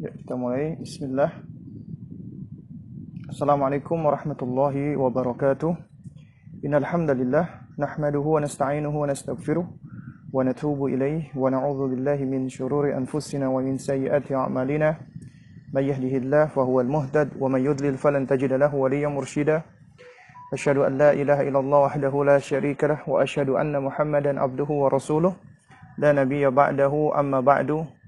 Ya, kita mulai. Bismillah. Assalamualaikum warahmatullahi wabarakatuh. Innal hamdalillah nahmaduhu wa nasta'inuhu wa nastaghfiruh wa natubu ilaih wa na'udzu billahi min shururi anfusina wa min sayyiati a'malina. May yahdihillahu fahuwal muhtad wa may yudlil falan tajida lahu waliyyan mursyida. Asyhadu an la ilaha illallah wahdahu la syarika lah wa asyhadu anna Muhammadan abduhu wa rasuluh. La nabiyya ba'dahu amma ba'du.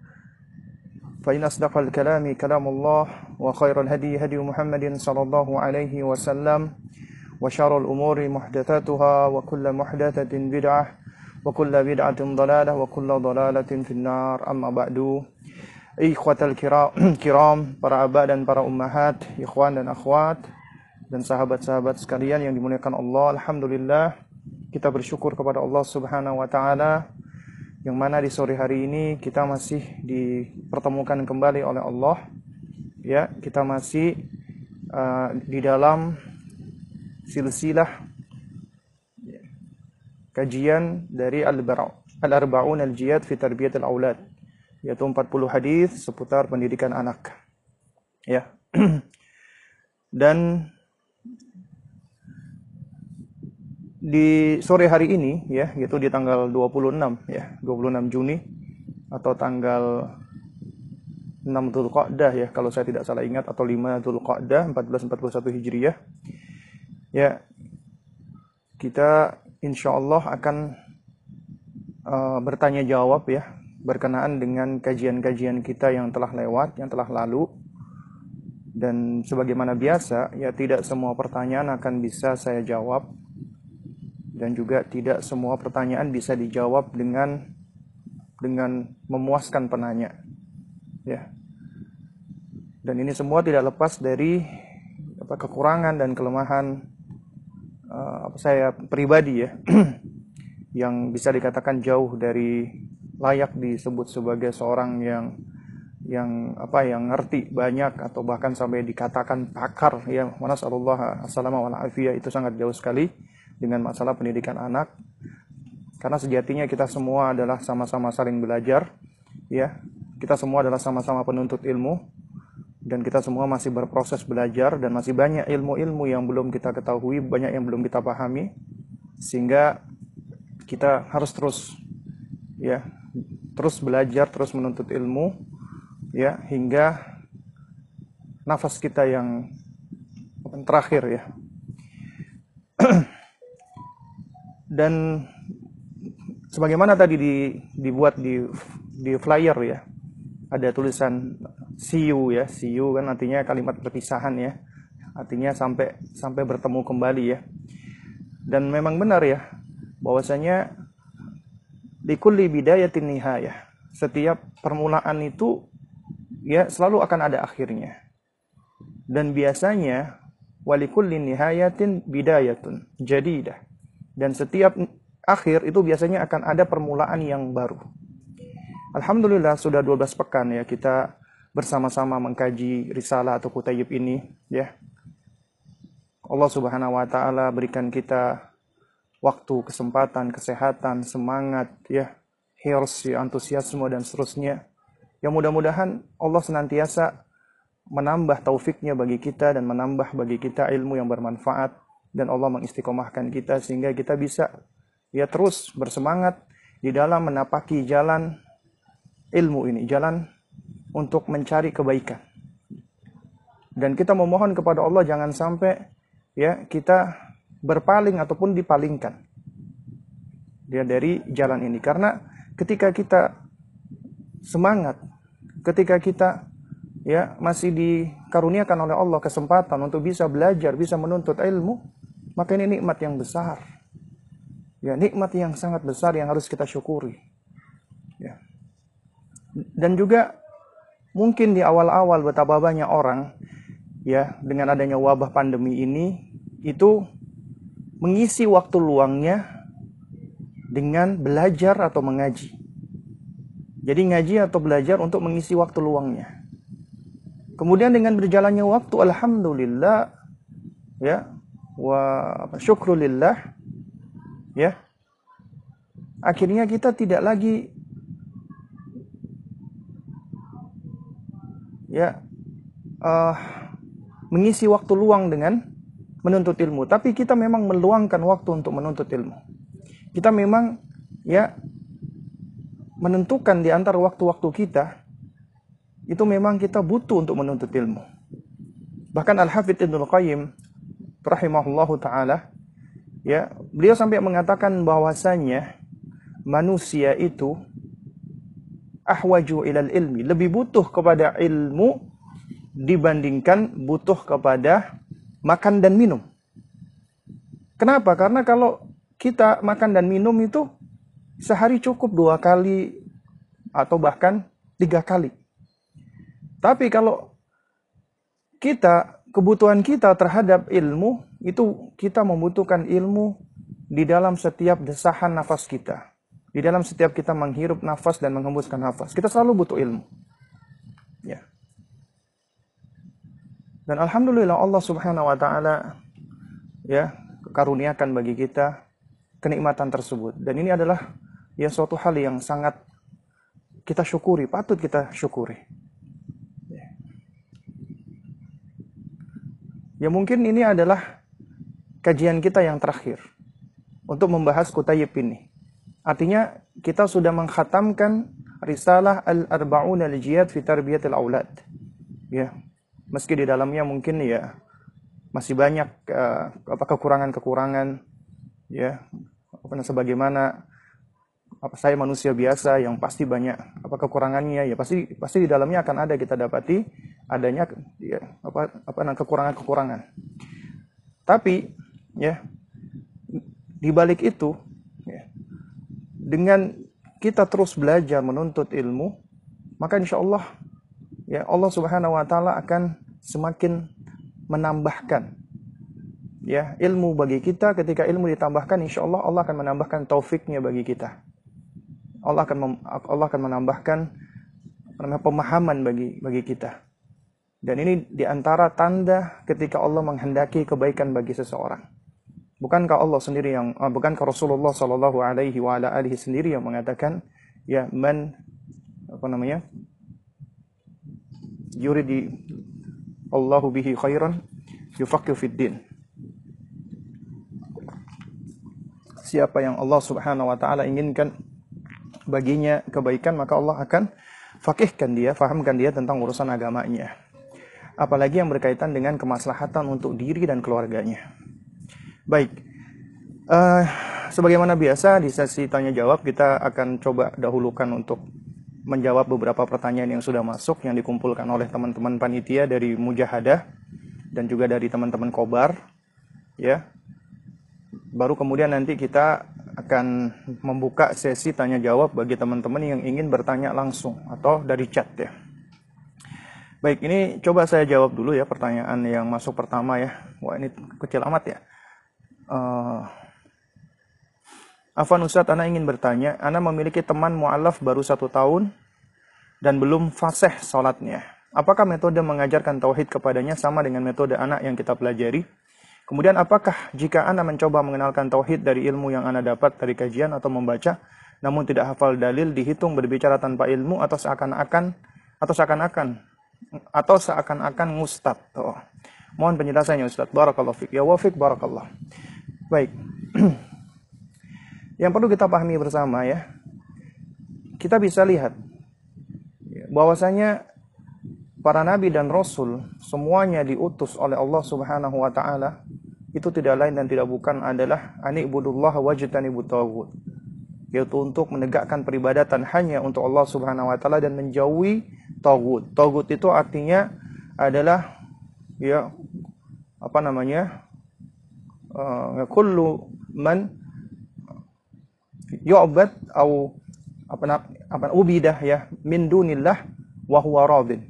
فإن أصدق الكلام كلام الله وخير الهدي هدي محمد صلى الله عليه وسلم وشر الأمور محدثاتها وكل محدثة بدعة وكل بدعة ضلالة وكل ضلالة في النار أما بعد إخوة الكرام para abah dan para ummahat ikhwan dan akhwat dan sahabat-sahabat sekalian yang dimuliakan Allah Alhamdulillah kita bersyukur kepada Allah Subhanahu wa taala yang mana di sore hari ini kita masih dipertemukan kembali oleh Allah. Ya kita masih uh, di dalam silsilah kajian dari Al-Arba'un Al-Jiyad fi Tarbiyat Al-Aulad yaitu 40 hadis seputar pendidikan anak. Ya. Dan di sore hari ini ya yaitu di tanggal 26 ya 26 Juni atau tanggal 6 Dzulqa'dah ya kalau saya tidak salah ingat atau 5 Dzulqa'dah 1441 Hijriah ya kita insya Allah akan uh, bertanya jawab ya berkenaan dengan kajian-kajian kita yang telah lewat yang telah lalu. Dan sebagaimana biasa ya tidak semua pertanyaan akan bisa saya jawab dan juga tidak semua pertanyaan bisa dijawab dengan dengan memuaskan penanya. Ya. Dan ini semua tidak lepas dari apa kekurangan dan kelemahan uh, apa saya pribadi ya yang bisa dikatakan jauh dari layak disebut sebagai seorang yang yang apa yang ngerti banyak atau bahkan sampai dikatakan pakar ya mana sallallahu alaihi itu sangat jauh sekali dengan masalah pendidikan anak. Karena sejatinya kita semua adalah sama-sama saling belajar ya. Kita semua adalah sama-sama penuntut ilmu dan kita semua masih berproses belajar dan masih banyak ilmu-ilmu yang belum kita ketahui banyak yang belum kita pahami sehingga kita harus terus ya terus belajar terus menuntut ilmu ya hingga nafas kita yang terakhir ya dan sebagaimana tadi di, dibuat di di flyer ya ada tulisan see you ya see you kan artinya kalimat perpisahan ya. Artinya sampai sampai bertemu kembali ya. Dan memang benar ya bahwasanya di kulli bidayatin nihayah setiap permulaan itu ya selalu akan ada akhirnya. Dan biasanya walikulli nihayatin bidayatun jadidah dan setiap akhir itu biasanya akan ada permulaan yang baru. Alhamdulillah sudah 12 pekan ya kita bersama-sama mengkaji risalah atau kutayib ini ya. Allah Subhanahu wa taala berikan kita waktu, kesempatan, kesehatan, semangat ya, hirs, ya, antusiasme dan seterusnya. Yang mudah-mudahan Allah senantiasa menambah taufiknya bagi kita dan menambah bagi kita ilmu yang bermanfaat dan Allah mengistiqomahkan kita sehingga kita bisa ya terus bersemangat di dalam menapaki jalan ilmu ini, jalan untuk mencari kebaikan. Dan kita memohon kepada Allah jangan sampai ya kita berpaling ataupun dipalingkan dia dari jalan ini karena ketika kita semangat, ketika kita ya masih dikaruniakan oleh Allah kesempatan untuk bisa belajar, bisa menuntut ilmu, maka ini nikmat yang besar. Ya, nikmat yang sangat besar yang harus kita syukuri. Ya. Dan juga mungkin di awal-awal betapa banyak orang ya dengan adanya wabah pandemi ini itu mengisi waktu luangnya dengan belajar atau mengaji. Jadi ngaji atau belajar untuk mengisi waktu luangnya. Kemudian dengan berjalannya waktu alhamdulillah ya wa syukrulillah ya akhirnya kita tidak lagi ya uh, mengisi waktu luang dengan menuntut ilmu, tapi kita memang meluangkan waktu untuk menuntut ilmu. Kita memang ya menentukan di antara waktu-waktu kita itu memang kita butuh untuk menuntut ilmu. Bahkan Al-Hafidh Ibnu Qayyim rahimahullahu taala ya, beliau sampai mengatakan bahwasanya manusia itu ahwaju ilal ilmi, lebih butuh kepada ilmu dibandingkan butuh kepada makan dan minum. Kenapa? Karena kalau kita makan dan minum itu sehari cukup dua kali atau bahkan tiga kali. Tapi kalau kita kebutuhan kita terhadap ilmu itu kita membutuhkan ilmu di dalam setiap desahan nafas kita. Di dalam setiap kita menghirup nafas dan menghembuskan nafas. Kita selalu butuh ilmu. Ya. Dan alhamdulillah Allah Subhanahu wa taala ya karuniakan bagi kita kenikmatan tersebut. Dan ini adalah ya suatu hal yang sangat kita syukuri, patut kita syukuri. Ya mungkin ini adalah kajian kita yang terakhir untuk membahas kutayib ini. Artinya kita sudah menghatamkan risalah Al-Arba'un Al-Jiyad fi Tarbiyatil Aulad. Ya. Meski di dalamnya mungkin ya masih banyak uh, apa kekurangan-kekurangan ya apa sebagaimana apa saya manusia biasa yang pasti banyak apa kekurangannya? Ya pasti pasti di dalamnya akan ada kita dapati adanya ya, apa apa kekurangan-kekurangan. Tapi ya di balik itu ya, dengan kita terus belajar menuntut ilmu, maka insya Allah ya Allah Subhanahu Wa Taala akan semakin menambahkan ya ilmu bagi kita. Ketika ilmu ditambahkan insya Allah Allah akan menambahkan taufiknya bagi kita Allah akan Allah akan menambahkan pemahaman bagi bagi kita dan ini di antara tanda ketika Allah menghendaki kebaikan bagi seseorang. Bukankah Allah sendiri yang, uh, bukankah Rasulullah Shallallahu Alaihi wa ala alihi sendiri yang mengatakan, ya man apa namanya, yuridi Allahu bihi khairan yufakir fid din. Siapa yang Allah Subhanahu wa taala inginkan baginya kebaikan, maka Allah akan fakihkan dia, fahamkan dia tentang urusan agamanya apalagi yang berkaitan dengan kemaslahatan untuk diri dan keluarganya. Baik, uh, sebagaimana biasa di sesi tanya jawab kita akan coba dahulukan untuk menjawab beberapa pertanyaan yang sudah masuk yang dikumpulkan oleh teman-teman panitia dari Mujahadah dan juga dari teman-teman Kobar, ya. Baru kemudian nanti kita akan membuka sesi tanya jawab bagi teman-teman yang ingin bertanya langsung atau dari chat ya. Baik, ini coba saya jawab dulu ya pertanyaan yang masuk pertama ya. Wah ini kecil amat ya. Uh, Afan Ustadz, Ana ingin bertanya, Ana memiliki teman mu'alaf baru satu tahun dan belum fasih sholatnya. Apakah metode mengajarkan tauhid kepadanya sama dengan metode anak yang kita pelajari? Kemudian apakah jika Ana mencoba mengenalkan tauhid dari ilmu yang Ana dapat dari kajian atau membaca, namun tidak hafal dalil dihitung berbicara tanpa ilmu atau seakan-akan atau seakan-akan atau seakan-akan ngustad. Oh. Mohon penjelasannya Ustaz. Barakallahu fiq. Ya wafiq barakallah. Baik. Yang perlu kita pahami bersama ya. Kita bisa lihat bahwasanya para nabi dan rasul semuanya diutus oleh Allah Subhanahu wa taala itu tidak lain dan tidak bukan adalah anikbudullah wajtanibut taghut yaitu untuk menegakkan peribadatan hanya untuk Allah Subhanahu wa taala dan menjauhi togut. Togut itu artinya adalah ya apa namanya uh, kullu man yu'bad atau apa apa ubidah ya min dunillah wa huwa radin.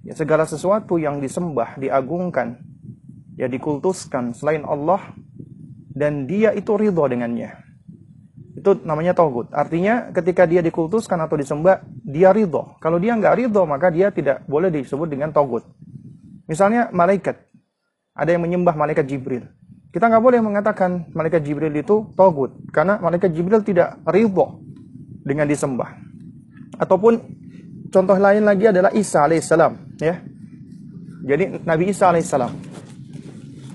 Ya segala sesuatu yang disembah, diagungkan, ya dikultuskan selain Allah dan dia itu ridho dengannya. Itu namanya togut. Artinya ketika dia dikultuskan atau disembah, dia ridho. Kalau dia nggak ridho, maka dia tidak boleh disebut dengan togut. Misalnya malaikat. Ada yang menyembah malaikat Jibril. Kita nggak boleh mengatakan malaikat Jibril itu togut. Karena malaikat Jibril tidak ridho dengan disembah. Ataupun contoh lain lagi adalah Isa alaihissalam, ya. Jadi Nabi Isa alaihissalam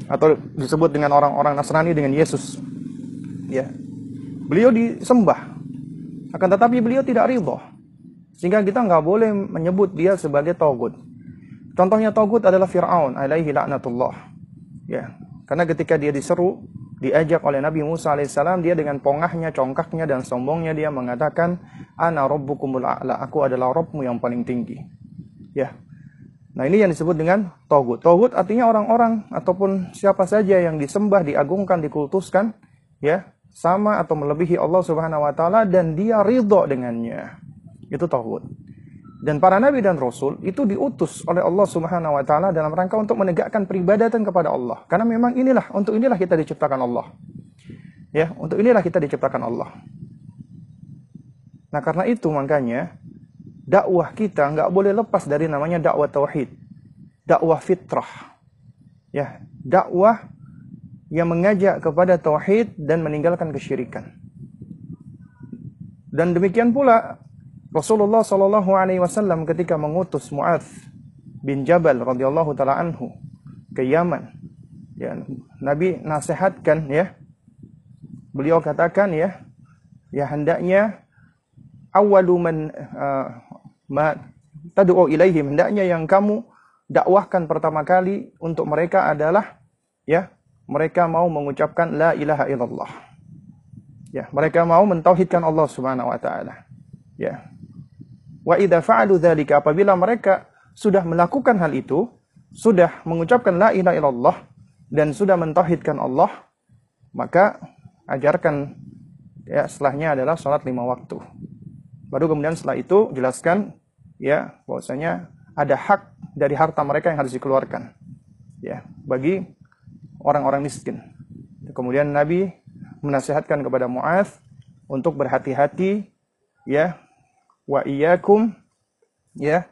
atau disebut dengan orang-orang Nasrani dengan Yesus, ya. Beliau disembah, akan tetapi beliau tidak ridho, sehingga kita nggak boleh menyebut dia sebagai togut. Contohnya togut adalah Fir'aun alaihi laknatullah. Ya, karena ketika dia diseru, diajak oleh Nabi Musa alaihissalam, dia dengan pongahnya, congkaknya, dan sombongnya dia mengatakan, Ana rabbukumul a'la, aku adalah Rabbmu yang paling tinggi. Ya, Nah ini yang disebut dengan togut. Togut artinya orang-orang ataupun siapa saja yang disembah, diagungkan, dikultuskan, ya sama atau melebihi Allah Subhanahu Wa Taala dan dia ridho dengannya. Itu togut. Dan para nabi dan rasul itu diutus oleh Allah Subhanahu Wa Taala dalam rangka untuk menegakkan peribadatan kepada Allah. Karena memang inilah untuk inilah kita diciptakan Allah. Ya, untuk inilah kita diciptakan Allah. Nah karena itu makanya dakwah kita nggak boleh lepas dari namanya dakwah tauhid, dakwah fitrah. Ya, dakwah yang mengajak kepada tauhid dan meninggalkan kesyirikan. Dan demikian pula Rasulullah Shallallahu Alaihi Wasallam ketika mengutus Muadz bin Jabal radhiyallahu taala anhu ke Yaman, ya, Nabi nasihatkan ya, beliau katakan ya, ya hendaknya awalu man uh, ma tad'u ilaihim. Hendaknya yang kamu dakwahkan pertama kali untuk mereka adalah ya mereka mau mengucapkan la ilaha illallah. Ya mereka mau mentauhidkan Allah Subhanahu wa taala. Ya. Wa idza fa'alu dzalika apabila mereka sudah melakukan hal itu sudah mengucapkan la ilaha illallah dan sudah mentauhidkan Allah maka ajarkan ya setelahnya adalah salat lima waktu Baru kemudian setelah itu jelaskan ya bahwasanya ada hak dari harta mereka yang harus dikeluarkan ya bagi orang-orang miskin. Kemudian Nabi menasihatkan kepada Muaz untuk berhati-hati ya wa iyyakum ya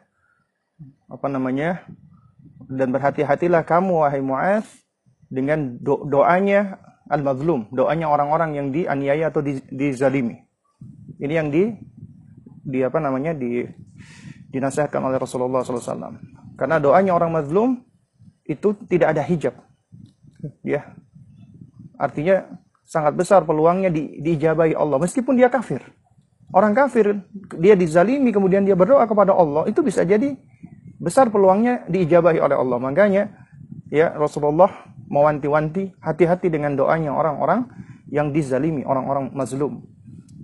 apa namanya dan berhati-hatilah kamu wahai Muaz dengan do doanya al-mazlum, doanya orang-orang yang dianiaya atau dizalimi. Ini yang di di apa namanya di dinasihatkan oleh Rasulullah SAW. Karena doanya orang mazlum itu tidak ada hijab. Ya. Artinya sangat besar peluangnya di, diijabahi Allah meskipun dia kafir. Orang kafir dia dizalimi kemudian dia berdoa kepada Allah itu bisa jadi besar peluangnya diijabahi oleh Allah. Makanya ya Rasulullah mewanti-wanti hati-hati dengan doanya orang-orang yang dizalimi, orang-orang mazlum.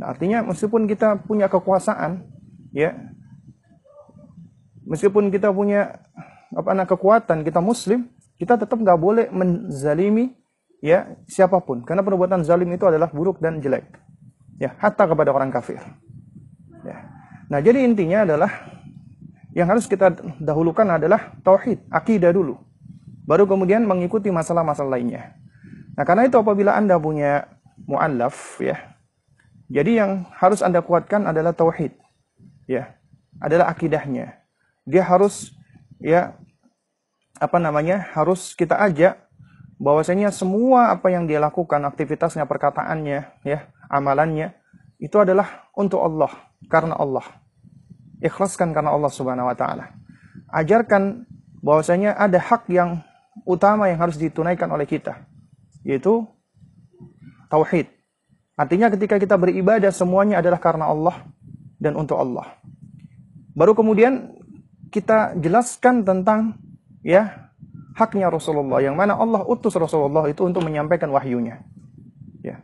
Artinya meskipun kita punya kekuasaan, ya, meskipun kita punya apa nak kekuatan, kita Muslim, kita tetap nggak boleh menzalimi ya siapa pun, karena perbuatan zalim itu adalah buruk dan jelek, ya, hatta kepada orang kafir. Ya. Nah, jadi intinya adalah yang harus kita dahulukan adalah tauhid, akidah dulu. Baru kemudian mengikuti masalah-masalah lainnya. Nah, karena itu apabila Anda punya muallaf ya, jadi yang harus Anda kuatkan adalah tauhid. Ya. Adalah akidahnya. Dia harus ya apa namanya? harus kita ajak bahwasanya semua apa yang dia lakukan, aktivitasnya, perkataannya, ya, amalannya itu adalah untuk Allah, karena Allah. Ikhlaskan karena Allah Subhanahu wa taala. Ajarkan bahwasanya ada hak yang utama yang harus ditunaikan oleh kita, yaitu tauhid. Artinya ketika kita beribadah semuanya adalah karena Allah dan untuk Allah. Baru kemudian kita jelaskan tentang ya haknya Rasulullah yang mana Allah utus Rasulullah itu untuk menyampaikan wahyunya. Ya.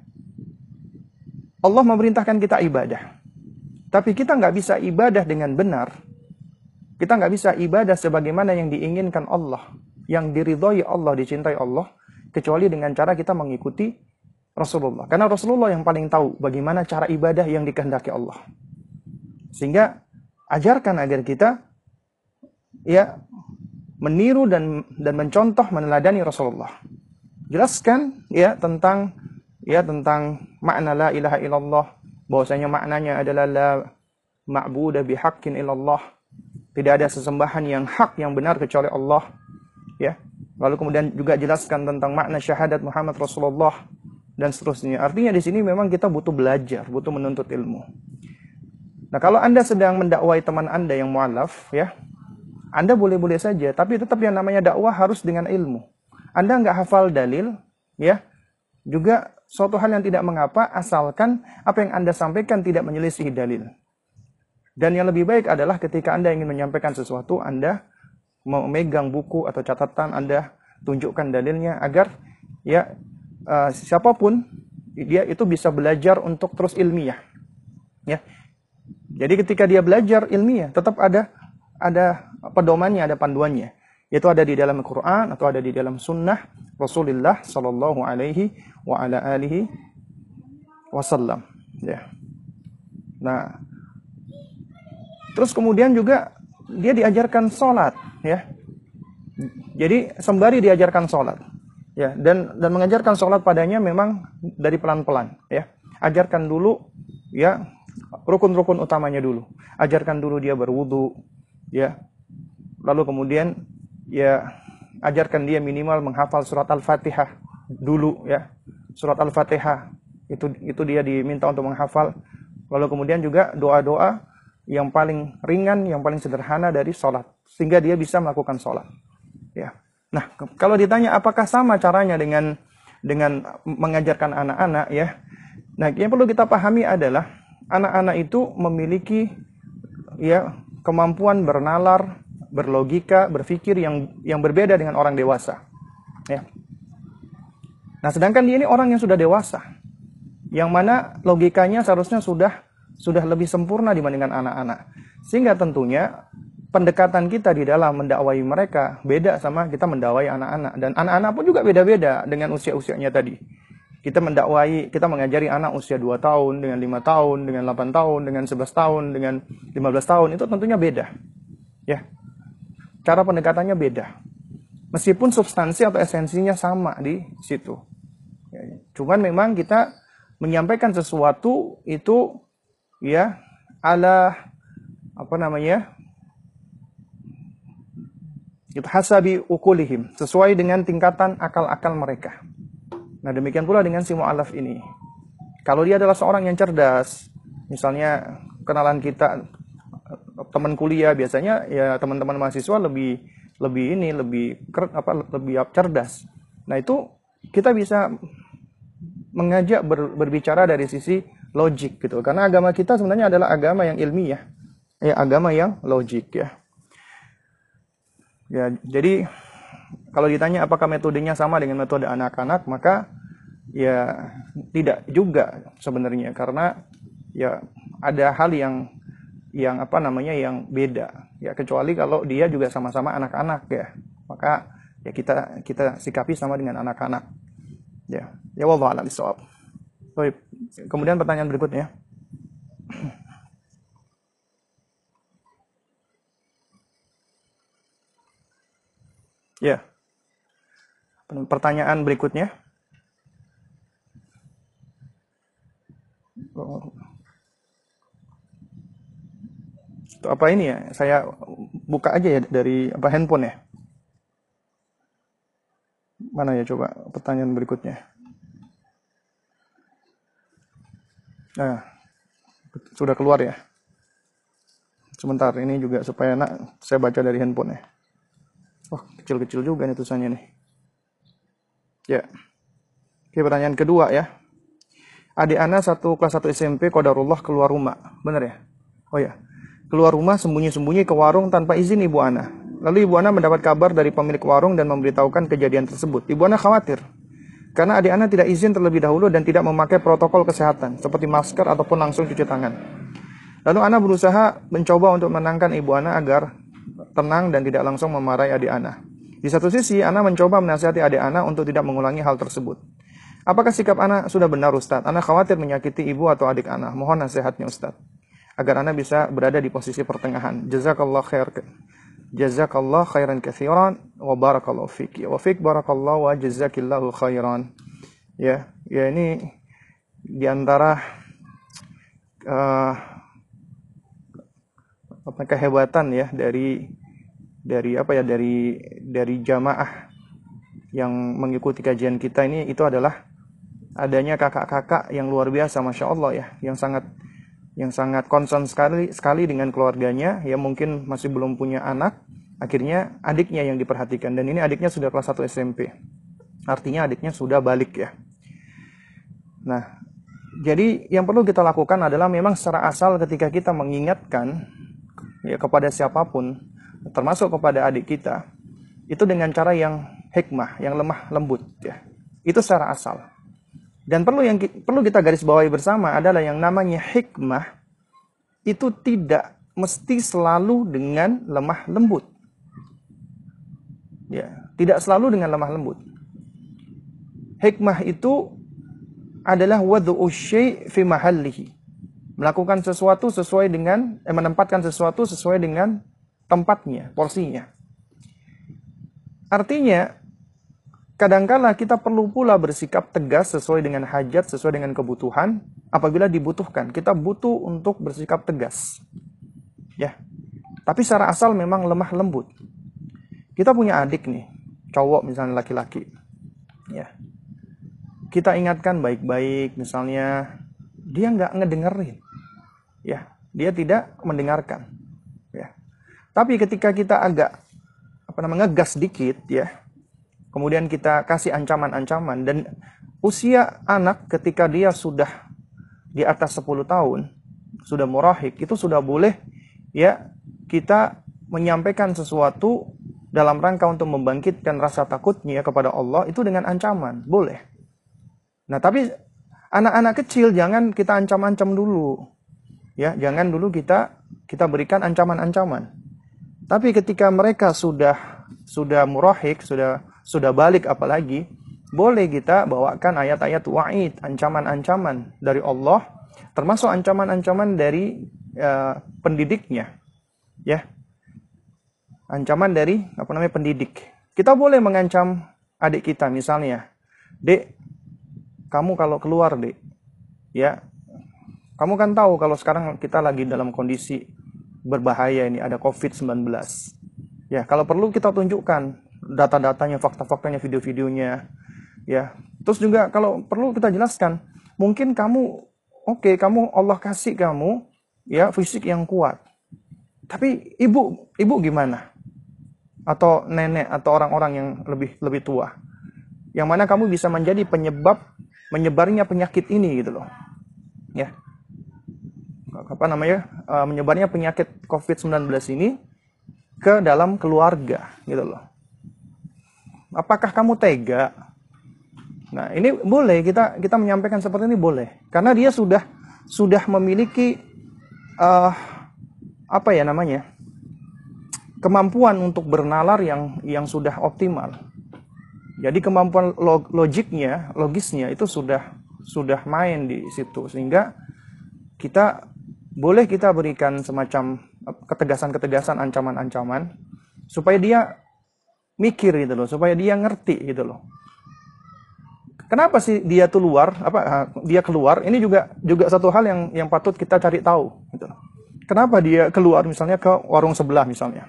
Allah memerintahkan kita ibadah. Tapi kita nggak bisa ibadah dengan benar. Kita nggak bisa ibadah sebagaimana yang diinginkan Allah, yang diridhoi Allah, dicintai Allah, kecuali dengan cara kita mengikuti Rasulullah. Karena Rasulullah yang paling tahu bagaimana cara ibadah yang dikehendaki Allah. Sehingga ajarkan agar kita ya meniru dan dan mencontoh meneladani Rasulullah. Jelaskan ya tentang ya tentang makna la ilaha illallah bahwasanya maknanya adalah la ma'budu bihaqqin illallah. Tidak ada sesembahan yang hak yang benar kecuali Allah. Ya. Lalu kemudian juga jelaskan tentang makna syahadat Muhammad Rasulullah dan seterusnya. Artinya di sini memang kita butuh belajar, butuh menuntut ilmu. Nah, kalau Anda sedang mendakwai teman Anda yang mualaf, ya, Anda boleh-boleh saja, tapi tetap yang namanya dakwah harus dengan ilmu. Anda nggak hafal dalil, ya, juga suatu hal yang tidak mengapa, asalkan apa yang Anda sampaikan tidak menyelisih dalil. Dan yang lebih baik adalah ketika Anda ingin menyampaikan sesuatu, Anda memegang buku atau catatan, Anda tunjukkan dalilnya agar ya uh, siapa pun dia itu bisa belajar untuk terus ilmiah. Ya, jadi ketika dia belajar ilmiah, tetap ada ada pedomannya, ada panduannya. Itu ada di dalam Al-Quran atau ada di dalam Sunnah Rasulullah Sallallahu Alaihi wa ala alihi wasallam. Ya. Nah, terus kemudian juga dia diajarkan sholat, ya. Jadi sembari diajarkan sholat, ya, dan dan mengajarkan sholat padanya memang dari pelan-pelan, ya. Ajarkan dulu, ya, rukun-rukun utamanya dulu. Ajarkan dulu dia berwudu, ya. Lalu kemudian ya ajarkan dia minimal menghafal surat Al-Fatihah dulu ya. Surat Al-Fatihah itu itu dia diminta untuk menghafal. Lalu kemudian juga doa-doa yang paling ringan, yang paling sederhana dari sholat, sehingga dia bisa melakukan sholat. Ya. Nah, kalau ditanya apakah sama caranya dengan dengan mengajarkan anak-anak ya, nah yang perlu kita pahami adalah anak-anak itu memiliki ya kemampuan bernalar, berlogika, berpikir yang yang berbeda dengan orang dewasa. Ya. Nah, sedangkan dia ini orang yang sudah dewasa, yang mana logikanya seharusnya sudah sudah lebih sempurna dibandingkan anak-anak. Sehingga tentunya pendekatan kita di dalam mendakwai mereka beda sama kita mendakwai anak-anak dan anak-anak pun juga beda-beda dengan usia-usianya tadi. Kita mendakwai, kita mengajari anak usia 2 tahun, dengan 5 tahun, dengan 8 tahun, dengan 11 tahun, dengan 15 tahun, itu tentunya beda. Ya. Cara pendekatannya beda. Meskipun substansi atau esensinya sama di situ. Ya, cuman memang kita menyampaikan sesuatu itu ya ala apa namanya? Itu hasabi ukulihim, sesuai dengan tingkatan akal-akal mereka. Nah demikian pula dengan si mu'alaf ini. Kalau dia adalah seorang yang cerdas, misalnya kenalan kita teman kuliah biasanya ya teman-teman mahasiswa lebih lebih ini lebih apa lebih cerdas. Nah itu kita bisa mengajak ber, berbicara dari sisi logik gitu. Karena agama kita sebenarnya adalah agama yang ilmiah. Ya, agama yang logik ya. Ya, jadi kalau ditanya apakah metodenya sama dengan metode anak-anak, maka ya tidak juga sebenarnya. Karena ya ada hal yang yang apa namanya yang beda. Ya kecuali kalau dia juga sama-sama anak-anak ya. Maka ya kita kita sikapi sama dengan anak-anak. Ya ya wallahu a'lam bishawab. Kemudian pertanyaan berikutnya ya pertanyaan berikutnya Itu apa ini ya? Saya buka aja ya dari apa handphone ya. Mana ya coba pertanyaan berikutnya. Nah, sudah keluar ya. Sebentar, ini juga supaya enak saya baca dari handphone ya. Oh, kecil-kecil juga nih tulisannya nih. Ya. Oke, pertanyaan kedua ya adik Ana satu kelas 1 SMP kodarullah keluar rumah. Benar ya? Oh ya. Keluar rumah sembunyi-sembunyi ke warung tanpa izin ibu Ana. Lalu ibu Ana mendapat kabar dari pemilik warung dan memberitahukan kejadian tersebut. Ibu Ana khawatir. Karena adik Ana tidak izin terlebih dahulu dan tidak memakai protokol kesehatan seperti masker ataupun langsung cuci tangan. Lalu Ana berusaha mencoba untuk menenangkan ibu Ana agar tenang dan tidak langsung memarahi adik Ana. Di satu sisi, Ana mencoba menasihati adik Ana untuk tidak mengulangi hal tersebut. Apakah sikap anak sudah benar Ustaz? Anak khawatir menyakiti ibu atau adik anak. Mohon nasihatnya Ustaz. Agar anak bisa berada di posisi pertengahan. Jazakallah khair. Jazakallah khairan kathiran wa barakallahu fiki. Wa fik barakallahu wa jazakillahu khairan. Ya, ya ini di antara uh, apa kehebatan ya dari dari apa ya dari dari jamaah yang mengikuti kajian kita ini itu adalah adanya kakak-kakak yang luar biasa, masya Allah ya, yang sangat yang sangat concern sekali sekali dengan keluarganya, ya mungkin masih belum punya anak, akhirnya adiknya yang diperhatikan dan ini adiknya sudah kelas 1 SMP. Artinya adiknya sudah balik ya. Nah, jadi yang perlu kita lakukan adalah memang secara asal ketika kita mengingatkan ya kepada siapa pun, termasuk kepada adik kita, itu dengan cara yang hikmah, yang lemah lembut ya. Itu secara asal. Dan perlu yang perlu kita garis bawahi bersama adalah yang namanya hikmah itu tidak mesti selalu dengan lemah lembut. Ya, tidak selalu dengan lemah lembut. Hikmah itu adalah syai' fi mahallihi. Melakukan sesuatu sesuai dengan eh, menempatkan sesuatu sesuai dengan tempatnya, porsinya. Artinya Kadangkala kita perlu pula bersikap tegas sesuai dengan hajat, sesuai dengan kebutuhan. Apabila dibutuhkan, kita butuh untuk bersikap tegas. Ya. Tapi secara asal memang lemah lembut. Kita punya adik nih, cowok misalnya laki-laki. Ya. Kita ingatkan baik-baik misalnya dia nggak ngedengerin. Ya, dia tidak mendengarkan. Ya. Tapi ketika kita agak apa namanya ngegas dikit ya, kemudian kita kasih ancaman-ancaman dan usia anak ketika dia sudah di atas 10 tahun sudah murahik itu sudah boleh ya kita menyampaikan sesuatu dalam rangka untuk membangkitkan rasa takutnya kepada Allah itu dengan ancaman boleh nah tapi anak-anak kecil jangan kita ancam-ancam dulu ya jangan dulu kita kita berikan ancaman-ancaman tapi ketika mereka sudah sudah murahik sudah sudah balik apalagi, boleh kita bawakan ayat-ayat wa'id, ancaman-ancaman dari Allah, termasuk ancaman-ancaman dari uh, pendidiknya. Ya. Ancaman dari apa namanya pendidik. Kita boleh mengancam adik kita misalnya, "Dek, kamu kalau keluar, Dek, ya, kamu kan tahu kalau sekarang kita lagi dalam kondisi berbahaya ini ada COVID-19. Ya, kalau perlu kita tunjukkan data-datanya, fakta-faktanya, video-videonya. Ya. Terus juga kalau perlu kita jelaskan, mungkin kamu oke, okay, kamu Allah kasih kamu ya fisik yang kuat. Tapi ibu, ibu gimana? Atau nenek atau orang-orang yang lebih lebih tua. Yang mana kamu bisa menjadi penyebab menyebarnya penyakit ini gitu loh. Ya. Apa namanya? Uh, menyebarnya penyakit COVID-19 ini ke dalam keluarga gitu loh. Apakah kamu tega? Nah, ini boleh kita kita menyampaikan seperti ini boleh. Karena dia sudah sudah memiliki uh, apa ya namanya? kemampuan untuk bernalar yang yang sudah optimal. Jadi kemampuan log, logiknya, logisnya itu sudah sudah main di situ sehingga kita boleh kita berikan semacam ketegasan-ketegasan ancaman-ancaman supaya dia mikir gitu loh, supaya dia ngerti gitu loh. Kenapa sih dia tuh luar, apa ah, dia keluar? Ini juga juga satu hal yang yang patut kita cari tahu gitu. Kenapa dia keluar misalnya ke warung sebelah misalnya?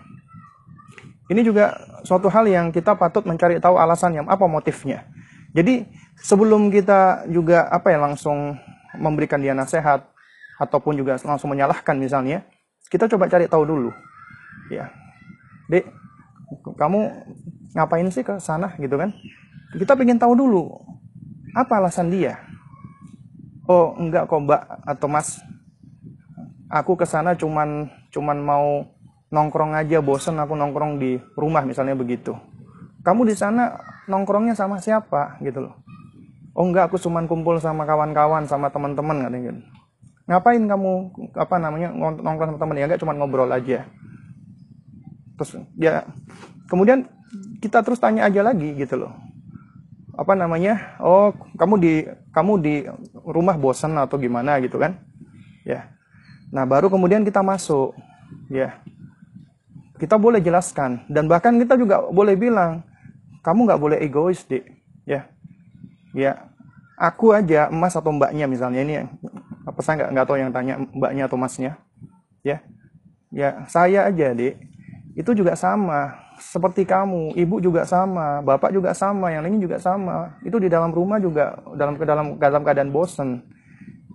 Ini juga suatu hal yang kita patut mencari tahu alasannya, apa motifnya. Jadi sebelum kita juga apa ya langsung memberikan dia nasihat ataupun juga langsung menyalahkan misalnya, kita coba cari tahu dulu. Ya. Dek, kamu ngapain sih ke sana gitu kan? Kita pengen tahu dulu apa alasan dia? Oh enggak kok mbak atau mas. Aku ke sana cuman cuman mau nongkrong aja bosen aku nongkrong di rumah misalnya begitu. Kamu di sana nongkrongnya sama siapa gitu loh. Oh enggak aku cuman kumpul sama kawan-kawan sama teman-teman katanya gitu ngapain kamu apa namanya nongkrong sama teman ya enggak cuma ngobrol aja. Terus ya kemudian kita terus tanya aja lagi gitu loh. Apa namanya oh kamu di kamu di rumah bosan atau gimana gitu kan? Ya. Nah baru kemudian kita masuk ya. Kita boleh jelaskan dan bahkan kita juga boleh bilang kamu nggak boleh egois deh ya. Ya. Aku aja emas atau mbaknya misalnya ini apa saya nggak nggak tahu yang tanya mbaknya atau masnya ya ya saya aja deh itu juga sama seperti kamu, ibu juga sama, bapak juga sama, yang lainnya juga sama. Itu di dalam rumah juga dalam dalam dalam keadaan bosan.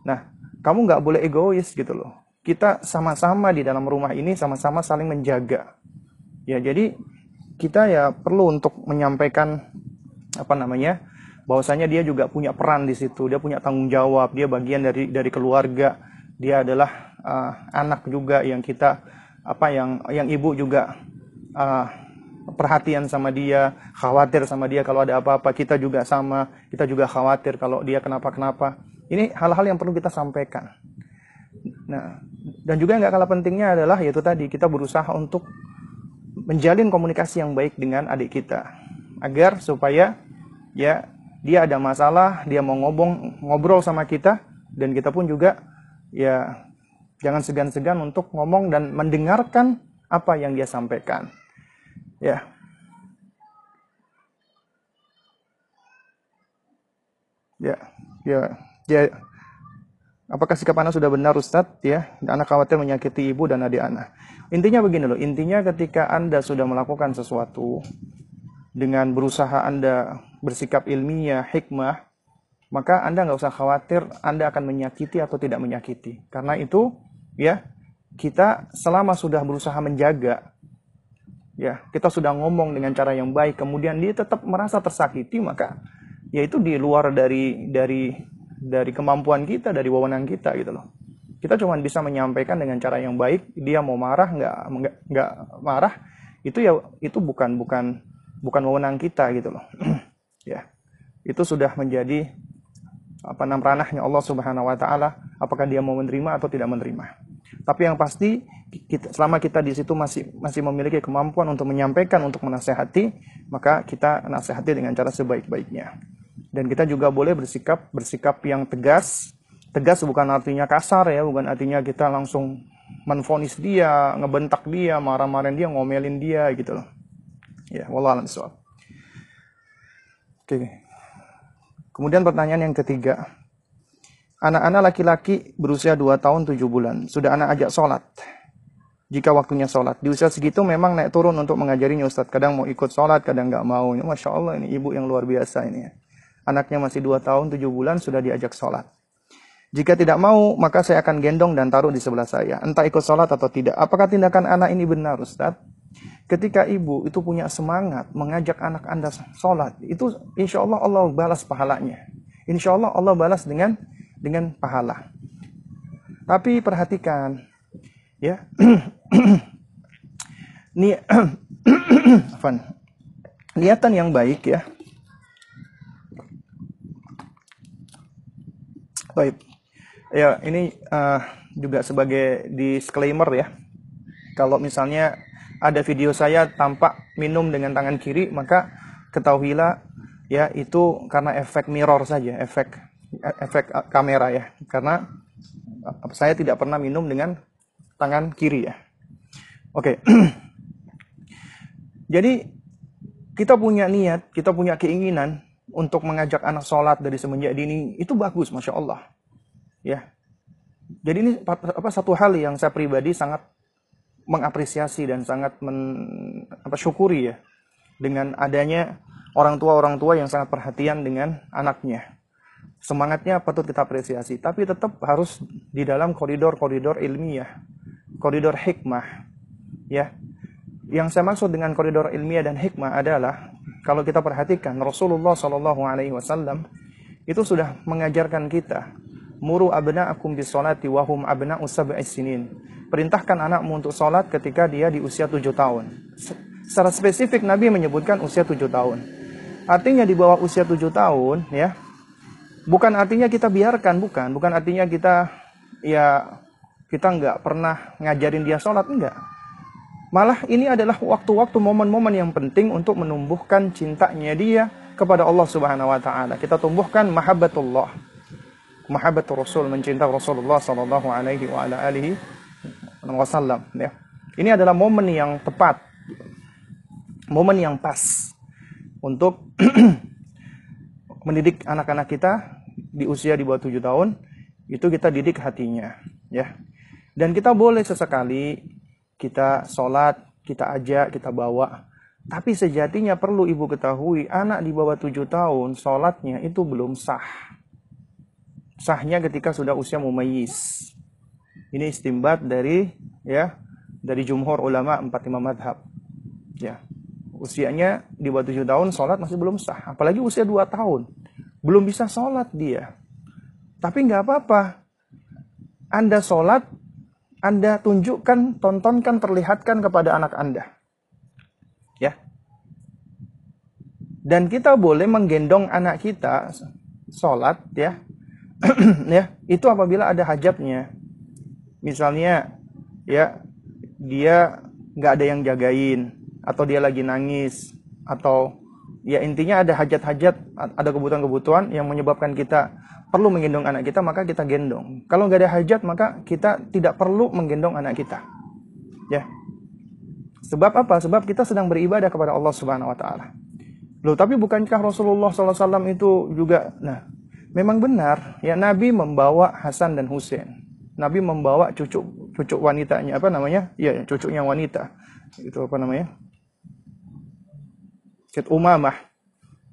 Nah, kamu nggak boleh egois gitu loh. Kita sama-sama di dalam rumah ini sama-sama saling menjaga. Ya, jadi kita ya perlu untuk menyampaikan apa namanya? Bahwasanya dia juga punya peran di situ, dia punya tanggung jawab, dia bagian dari dari keluarga, dia adalah uh, anak juga yang kita apa yang yang ibu juga uh, perhatian sama dia, khawatir sama dia kalau ada apa-apa, kita juga sama, kita juga khawatir kalau dia kenapa-kenapa. Ini hal-hal yang perlu kita sampaikan. Nah, dan juga yang gak kalah pentingnya adalah yaitu tadi kita berusaha untuk menjalin komunikasi yang baik dengan adik kita. Agar supaya ya dia ada masalah, dia mau ngobong ngobrol sama kita dan kita pun juga ya jangan segan-segan untuk ngomong dan mendengarkan apa yang dia sampaikan. Ya. Ya, ya, ya. Apakah sikap anak sudah benar Ustadz? Ya, anak khawatir menyakiti ibu dan adik anak. Intinya begini loh, intinya ketika Anda sudah melakukan sesuatu dengan berusaha Anda bersikap ilmiah, hikmah, maka Anda nggak usah khawatir Anda akan menyakiti atau tidak menyakiti. Karena itu, ya, kita selama sudah berusaha menjaga, ya, kita sudah ngomong dengan cara yang baik, kemudian dia tetap merasa tersakiti, maka ya itu di luar dari dari dari kemampuan kita, dari wewenang kita gitu loh. Kita cuma bisa menyampaikan dengan cara yang baik. Dia mau marah nggak nggak marah, itu ya itu bukan bukan bukan wewenang kita gitu loh. ya itu sudah menjadi apa namanya ranahnya Allah Subhanahu wa taala apakah dia mau menerima atau tidak menerima. Tapi yang pasti kita, selama kita di situ masih masih memiliki kemampuan untuk menyampaikan untuk menasehati, maka kita nasehati dengan cara sebaik-baiknya. Dan kita juga boleh bersikap bersikap yang tegas. Tegas bukan artinya kasar ya, bukan artinya kita langsung menfonis dia, ngebentak dia, marah-marahin dia, ngomelin dia gitu loh. Ya, wallah alam Oke. Kemudian pertanyaan yang ketiga. Anak-anak laki-laki berusia 2 tahun 7 bulan. Sudah anak ajak sholat. Jika waktunya sholat. Di usia segitu memang naik turun untuk mengajarinya Ustaz. Kadang mau ikut sholat, kadang nggak mau. Masya Allah ini ibu yang luar biasa ini. Anaknya masih 2 tahun 7 bulan sudah diajak sholat. Jika tidak mau, maka saya akan gendong dan taruh di sebelah saya. Entah ikut sholat atau tidak. Apakah tindakan anak ini benar Ustaz? Ketika ibu itu punya semangat mengajak anak anda sholat, itu insya Allah Allah balas pahalanya. Insya Allah Allah balas dengan dengan pahala. Tapi perhatikan, ya, ni niatan yang baik ya. Baik, ya ini uh, juga sebagai disclaimer ya. Kalau misalnya ada video saya tampak minum dengan tangan kiri, maka ketahuilah ya itu karena efek mirror saja, efek efek kamera ya. Karena saya tidak pernah minum dengan tangan kiri ya. Oke. Jadi kita punya niat, kita punya keinginan untuk mengajak anak sholat dari semenjak dini itu bagus, masya Allah. Ya. Jadi ini apa satu hal yang saya pribadi sangat mengapresiasi dan sangat men, syukuri ya dengan adanya orang tua-orang tua yang sangat perhatian dengan anaknya. Semangatnya patut kita apresiasi, tapi tetap harus di dalam koridor-koridor ilmiah, koridor hikmah. Ya. Yang saya maksud dengan koridor ilmiah dan hikmah adalah kalau kita perhatikan Rasulullah Shallallahu alaihi wasallam itu sudah mengajarkan kita muru abna'akum bis salati wa hum abna'u sab'i sinin perintahkan anakmu untuk sholat ketika dia di usia tujuh tahun. Secara spesifik Nabi menyebutkan usia tujuh tahun. Artinya di bawah usia tujuh tahun, ya, bukan artinya kita biarkan, bukan, bukan artinya kita ya kita nggak pernah ngajarin dia sholat, enggak. Malah ini adalah waktu-waktu momen-momen yang penting untuk menumbuhkan cintanya dia kepada Allah Subhanahu wa taala. Kita tumbuhkan mahabbatullah. Mahabbatul Rasul, mencintai Rasulullah sallallahu alaihi wasallam ya. Ini adalah momen yang tepat. Momen yang pas untuk mendidik anak-anak kita di usia di bawah 7 tahun itu kita didik hatinya ya. Dan kita boleh sesekali kita sholat, kita ajak, kita bawa. Tapi sejatinya perlu ibu ketahui anak di bawah 7 tahun sholatnya itu belum sah. Sahnya ketika sudah usia mumayyiz. Ini istimbat dari ya dari jumhur ulama empat lima madhab. Ya, usianya di bawah tujuh tahun sholat masih belum sah. Apalagi usia dua tahun belum bisa sholat dia. Tapi nggak apa-apa. Anda sholat, Anda tunjukkan, tontonkan, perlihatkan kepada anak Anda. Ya. Dan kita boleh menggendong anak kita sholat ya. ya, itu apabila ada hajatnya. Misalnya ya dia nggak ada yang jagain atau dia lagi nangis atau ya intinya ada hajat-hajat ada kebutuhan-kebutuhan yang menyebabkan kita perlu menggendong anak kita maka kita gendong. Kalau nggak ada hajat maka kita tidak perlu menggendong anak kita. Ya. Sebab apa? Sebab kita sedang beribadah kepada Allah Subhanahu Wa Taala. Loh tapi bukankah Rasulullah SAW itu juga? Nah memang benar ya Nabi membawa Hasan dan Husain Nabi membawa cucu cucu wanitanya apa namanya ya cucunya wanita itu apa namanya Syed Umamah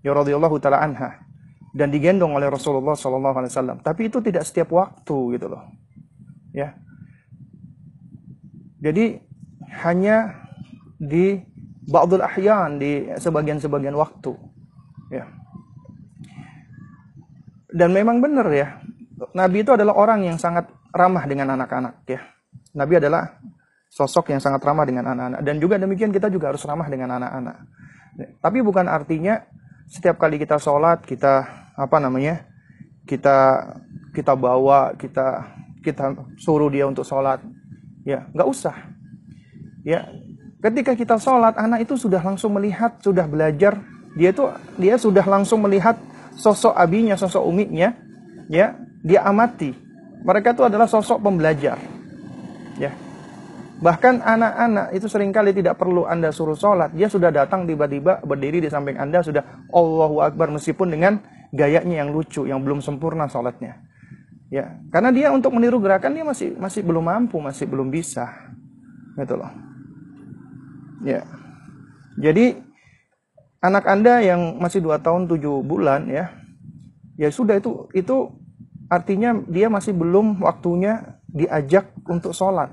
ya radhiyallahu taala anha dan digendong oleh Rasulullah sallallahu alaihi wasallam. Tapi itu tidak setiap waktu gitu loh. Ya. Jadi hanya di ba'dul ahyan di sebagian-sebagian waktu. Ya. Dan memang benar ya. Nabi itu adalah orang yang sangat ramah dengan anak-anak ya. Nabi adalah sosok yang sangat ramah dengan anak-anak dan juga demikian kita juga harus ramah dengan anak-anak. Tapi bukan artinya setiap kali kita sholat kita apa namanya kita kita bawa kita kita suruh dia untuk sholat ya nggak usah ya ketika kita sholat anak itu sudah langsung melihat sudah belajar dia itu dia sudah langsung melihat sosok abinya sosok umiknya ya dia amati mereka itu adalah sosok pembelajar ya Bahkan anak-anak itu sering kali tidak perlu Anda suruh sholat. Dia sudah datang tiba-tiba berdiri di samping Anda sudah Allahu Akbar meskipun dengan gayanya yang lucu, yang belum sempurna sholatnya. Ya, karena dia untuk meniru gerakan dia masih masih belum mampu, masih belum bisa. Gitu loh. Ya. Jadi anak Anda yang masih 2 tahun 7 bulan ya. Ya sudah itu itu artinya dia masih belum waktunya diajak untuk sholat.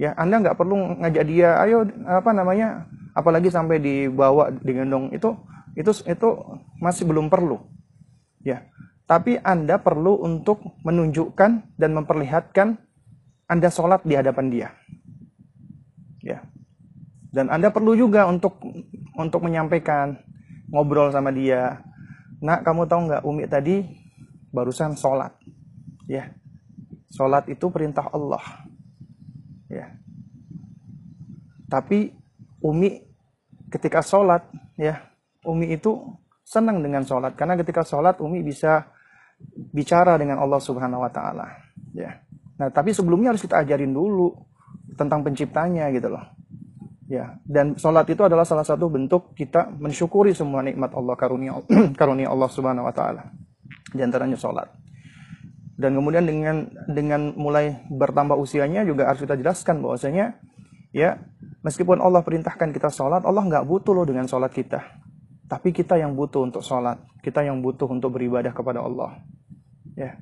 Ya anda nggak perlu ngajak dia ayo apa namanya apalagi sampai dibawa digendong. Itu itu itu masih belum perlu. Ya tapi anda perlu untuk menunjukkan dan memperlihatkan anda sholat di hadapan dia. Ya dan anda perlu juga untuk untuk menyampaikan ngobrol sama dia. Nak kamu tahu nggak umi tadi barusan sholat ya. Sholat itu perintah Allah ya. Tapi Umi ketika sholat ya Umi itu senang dengan sholat. Karena ketika sholat Umi bisa bicara dengan Allah Subhanahu Wa Taala ya. Nah tapi sebelumnya harus kita ajarin dulu tentang penciptanya gitu loh ya dan sholat itu adalah salah satu bentuk kita mensyukuri semua nikmat Allah karunia karunia Allah Subhanahu Wa Taala di antaranya sholat. Dan kemudian dengan dengan mulai bertambah usianya juga harus kita jelaskan bahwasanya ya meskipun Allah perintahkan kita sholat Allah nggak butuh loh dengan sholat kita. Tapi kita yang butuh untuk sholat kita yang butuh untuk beribadah kepada Allah ya.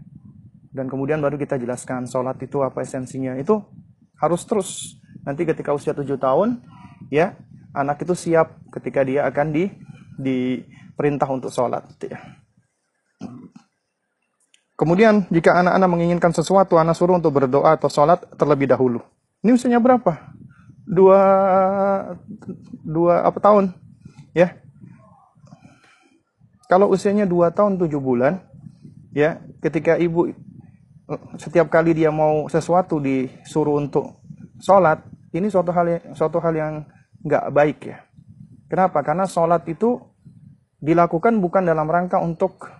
Dan kemudian baru kita jelaskan sholat itu apa esensinya. Itu harus terus. Nanti ketika usia tujuh tahun ya anak itu siap ketika dia akan di diperintah untuk sholat ya. Kemudian jika anak-anak menginginkan sesuatu, anak suruh untuk berdoa atau sholat terlebih dahulu. Ini usianya berapa? Dua, dua apa tahun? Ya. Kalau usianya dua tahun tujuh bulan, ya, ketika ibu setiap kali dia mau sesuatu disuruh untuk sholat, ini suatu hal yang, suatu hal yang nggak baik ya. Kenapa? Karena sholat itu dilakukan bukan dalam rangka untuk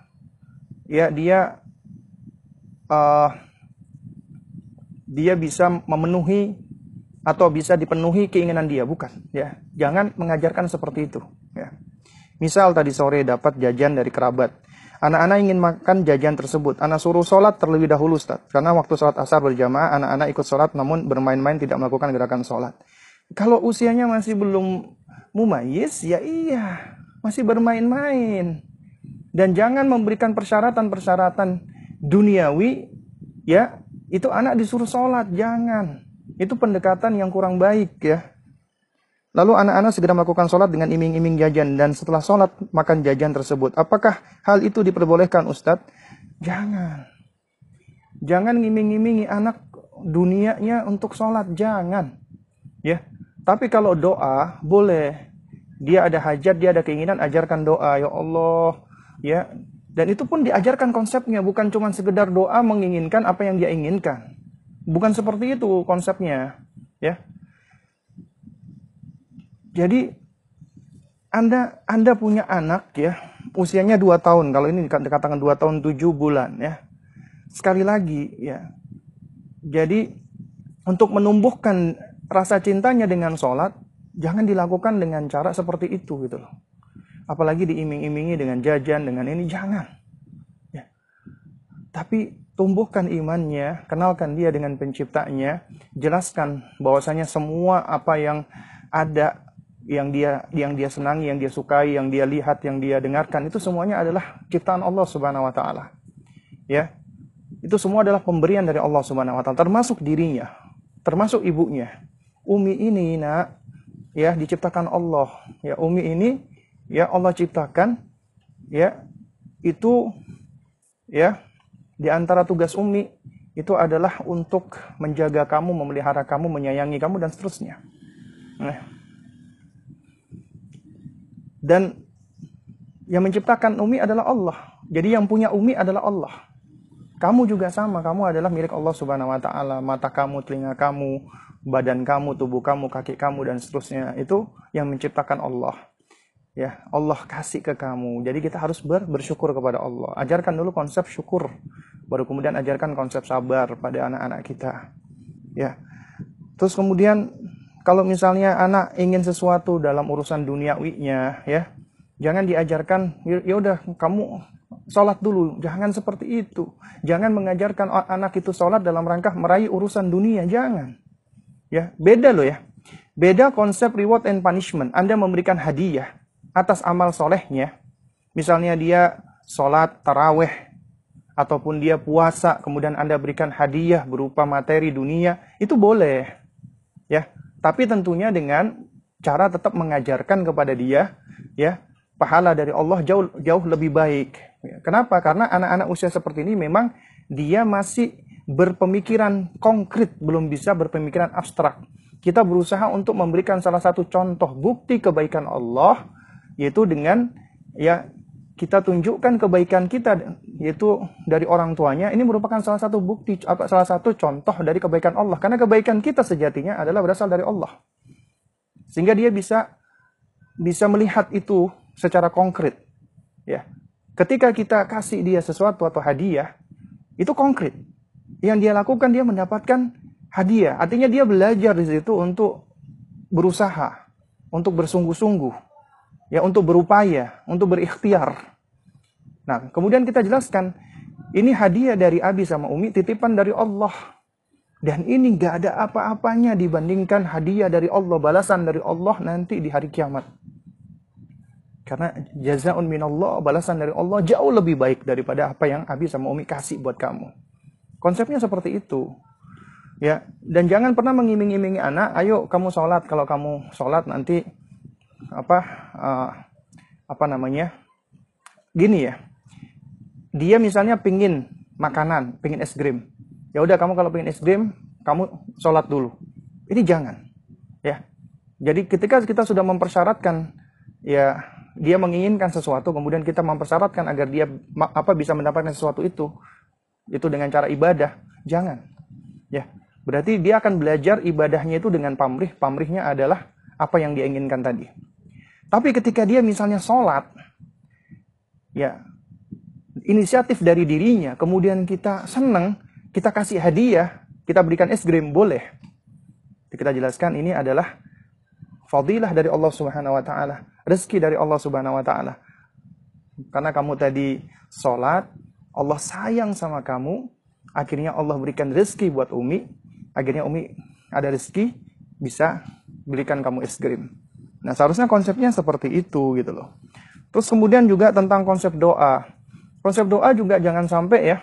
ya dia uh, dia bisa memenuhi atau bisa dipenuhi keinginan dia, bukan ya. Jangan mengajarkan seperti itu ya. Misal tadi sore dapat jajan dari kerabat. Anak-anak ingin makan jajan tersebut. Anak suruh sholat terlebih dahulu, Ustaz. Karena waktu sholat asar berjamaah, anak-anak ikut sholat namun bermain-main tidak melakukan gerakan sholat. Kalau usianya masih belum mumayis, ya iya. Masih bermain-main. Dan jangan memberikan persyaratan-persyaratan duniawi, ya itu anak disuruh sholat, jangan. Itu pendekatan yang kurang baik ya. Lalu anak-anak segera melakukan sholat dengan iming-iming jajan dan setelah sholat makan jajan tersebut. Apakah hal itu diperbolehkan Ustadz? Jangan. Jangan ngiming-ngimingi anak dunianya untuk sholat, jangan. Ya, tapi kalau doa boleh. Dia ada hajat, dia ada keinginan, ajarkan doa. Ya Allah, ya. Dan itu pun diajarkan konsepnya, bukan cuma sekedar doa menginginkan apa yang dia inginkan. Bukan seperti itu konsepnya, ya. Jadi Anda Anda punya anak ya, usianya 2 tahun. Kalau ini dikatakan 2 tahun 7 bulan ya. Sekali lagi ya. Jadi untuk menumbuhkan rasa cintanya dengan sholat, jangan dilakukan dengan cara seperti itu gitu loh. Apalagi diiming-imingi dengan jajan, dengan ini, jangan. Ya. Tapi tumbuhkan imannya, kenalkan dia dengan penciptanya, jelaskan bahwasanya semua apa yang ada yang dia yang dia senangi, yang dia sukai, yang dia lihat, yang dia dengarkan itu semuanya adalah ciptaan Allah Subhanahu wa taala. Ya. Itu semua adalah pemberian dari Allah Subhanahu wa taala termasuk dirinya, termasuk ibunya. Umi ini nak ya diciptakan Allah. Ya Umi ini ya Allah ciptakan ya itu ya di antara tugas Umi itu adalah untuk menjaga kamu, memelihara kamu, menyayangi kamu dan seterusnya. Nah. Dan yang menciptakan Umi adalah Allah. Jadi yang punya Umi adalah Allah. Kamu juga sama, kamu adalah milik Allah Subhanahu wa taala. Mata kamu, telinga kamu, badan kamu, tubuh kamu, kaki kamu dan seterusnya itu yang menciptakan Allah. Ya, Allah kasih ke kamu. Jadi kita harus ber, bersyukur kepada Allah. Ajarkan dulu konsep syukur, baru kemudian ajarkan konsep sabar pada anak-anak kita. Ya. Terus kemudian kalau misalnya anak ingin sesuatu dalam urusan duniawinya, ya, jangan diajarkan ya udah kamu sholat dulu, jangan seperti itu. Jangan mengajarkan anak itu sholat dalam rangka meraih urusan dunia, jangan. Ya, beda loh ya. Beda konsep reward and punishment. Anda memberikan hadiah atas amal solehnya. Misalnya dia sholat taraweh ataupun dia puasa, kemudian Anda berikan hadiah berupa materi dunia, itu boleh. Ya, tapi tentunya dengan cara tetap mengajarkan kepada dia, ya, pahala dari Allah jauh jauh lebih baik. Kenapa? Karena anak-anak usia seperti ini memang dia masih berpemikiran konkret, belum bisa berpemikiran abstrak. Kita berusaha untuk memberikan salah satu contoh bukti kebaikan Allah, yaitu dengan ya kita tunjukkan kebaikan kita yaitu dari orang tuanya ini merupakan salah satu bukti apa salah satu contoh dari kebaikan Allah. Karena kebaikan kita sejatinya adalah berasal dari Allah. Sehingga dia bisa bisa melihat itu secara konkret. Ya. Ketika kita kasih dia sesuatu atau hadiah itu konkret. Yang dia lakukan dia mendapatkan hadiah. Artinya dia belajar di situ untuk berusaha, untuk bersungguh-sungguh, ya untuk berupaya, untuk berikhtiar. Nah, kemudian kita jelaskan ini hadiah dari Abi sama Umi, titipan dari Allah. Dan ini gak ada apa-apanya dibandingkan hadiah dari Allah, balasan dari Allah nanti di hari kiamat. Karena jazaun minallah, balasan dari Allah jauh lebih baik daripada apa yang Abi sama Umi kasih buat kamu. Konsepnya seperti itu. Ya, dan jangan pernah mengiming-imingi anak, ayo kamu sholat. Kalau kamu sholat nanti apa uh, apa namanya? Gini ya. Dia misalnya pingin makanan, pingin es krim. Ya udah kamu kalau pingin es krim, kamu sholat dulu. Ini jangan. Ya. Jadi ketika kita sudah mempersyaratkan ya dia menginginkan sesuatu kemudian kita mempersyaratkan agar dia apa bisa mendapatkan sesuatu itu itu dengan cara ibadah, jangan. Ya, berarti dia akan belajar ibadahnya itu dengan pamrih. Pamrihnya adalah apa yang dia inginkan tadi. Tapi ketika dia misalnya sholat, ya inisiatif dari dirinya, kemudian kita senang, kita kasih hadiah, kita berikan es krim boleh. Kita jelaskan ini adalah fadilah dari Allah Subhanahu wa taala, rezeki dari Allah Subhanahu wa taala. Karena kamu tadi sholat, Allah sayang sama kamu, akhirnya Allah berikan rezeki buat Umi, akhirnya Umi ada rezeki bisa belikan kamu es krim. Nah, seharusnya konsepnya seperti itu gitu loh. Terus kemudian juga tentang konsep doa. Konsep doa juga jangan sampai ya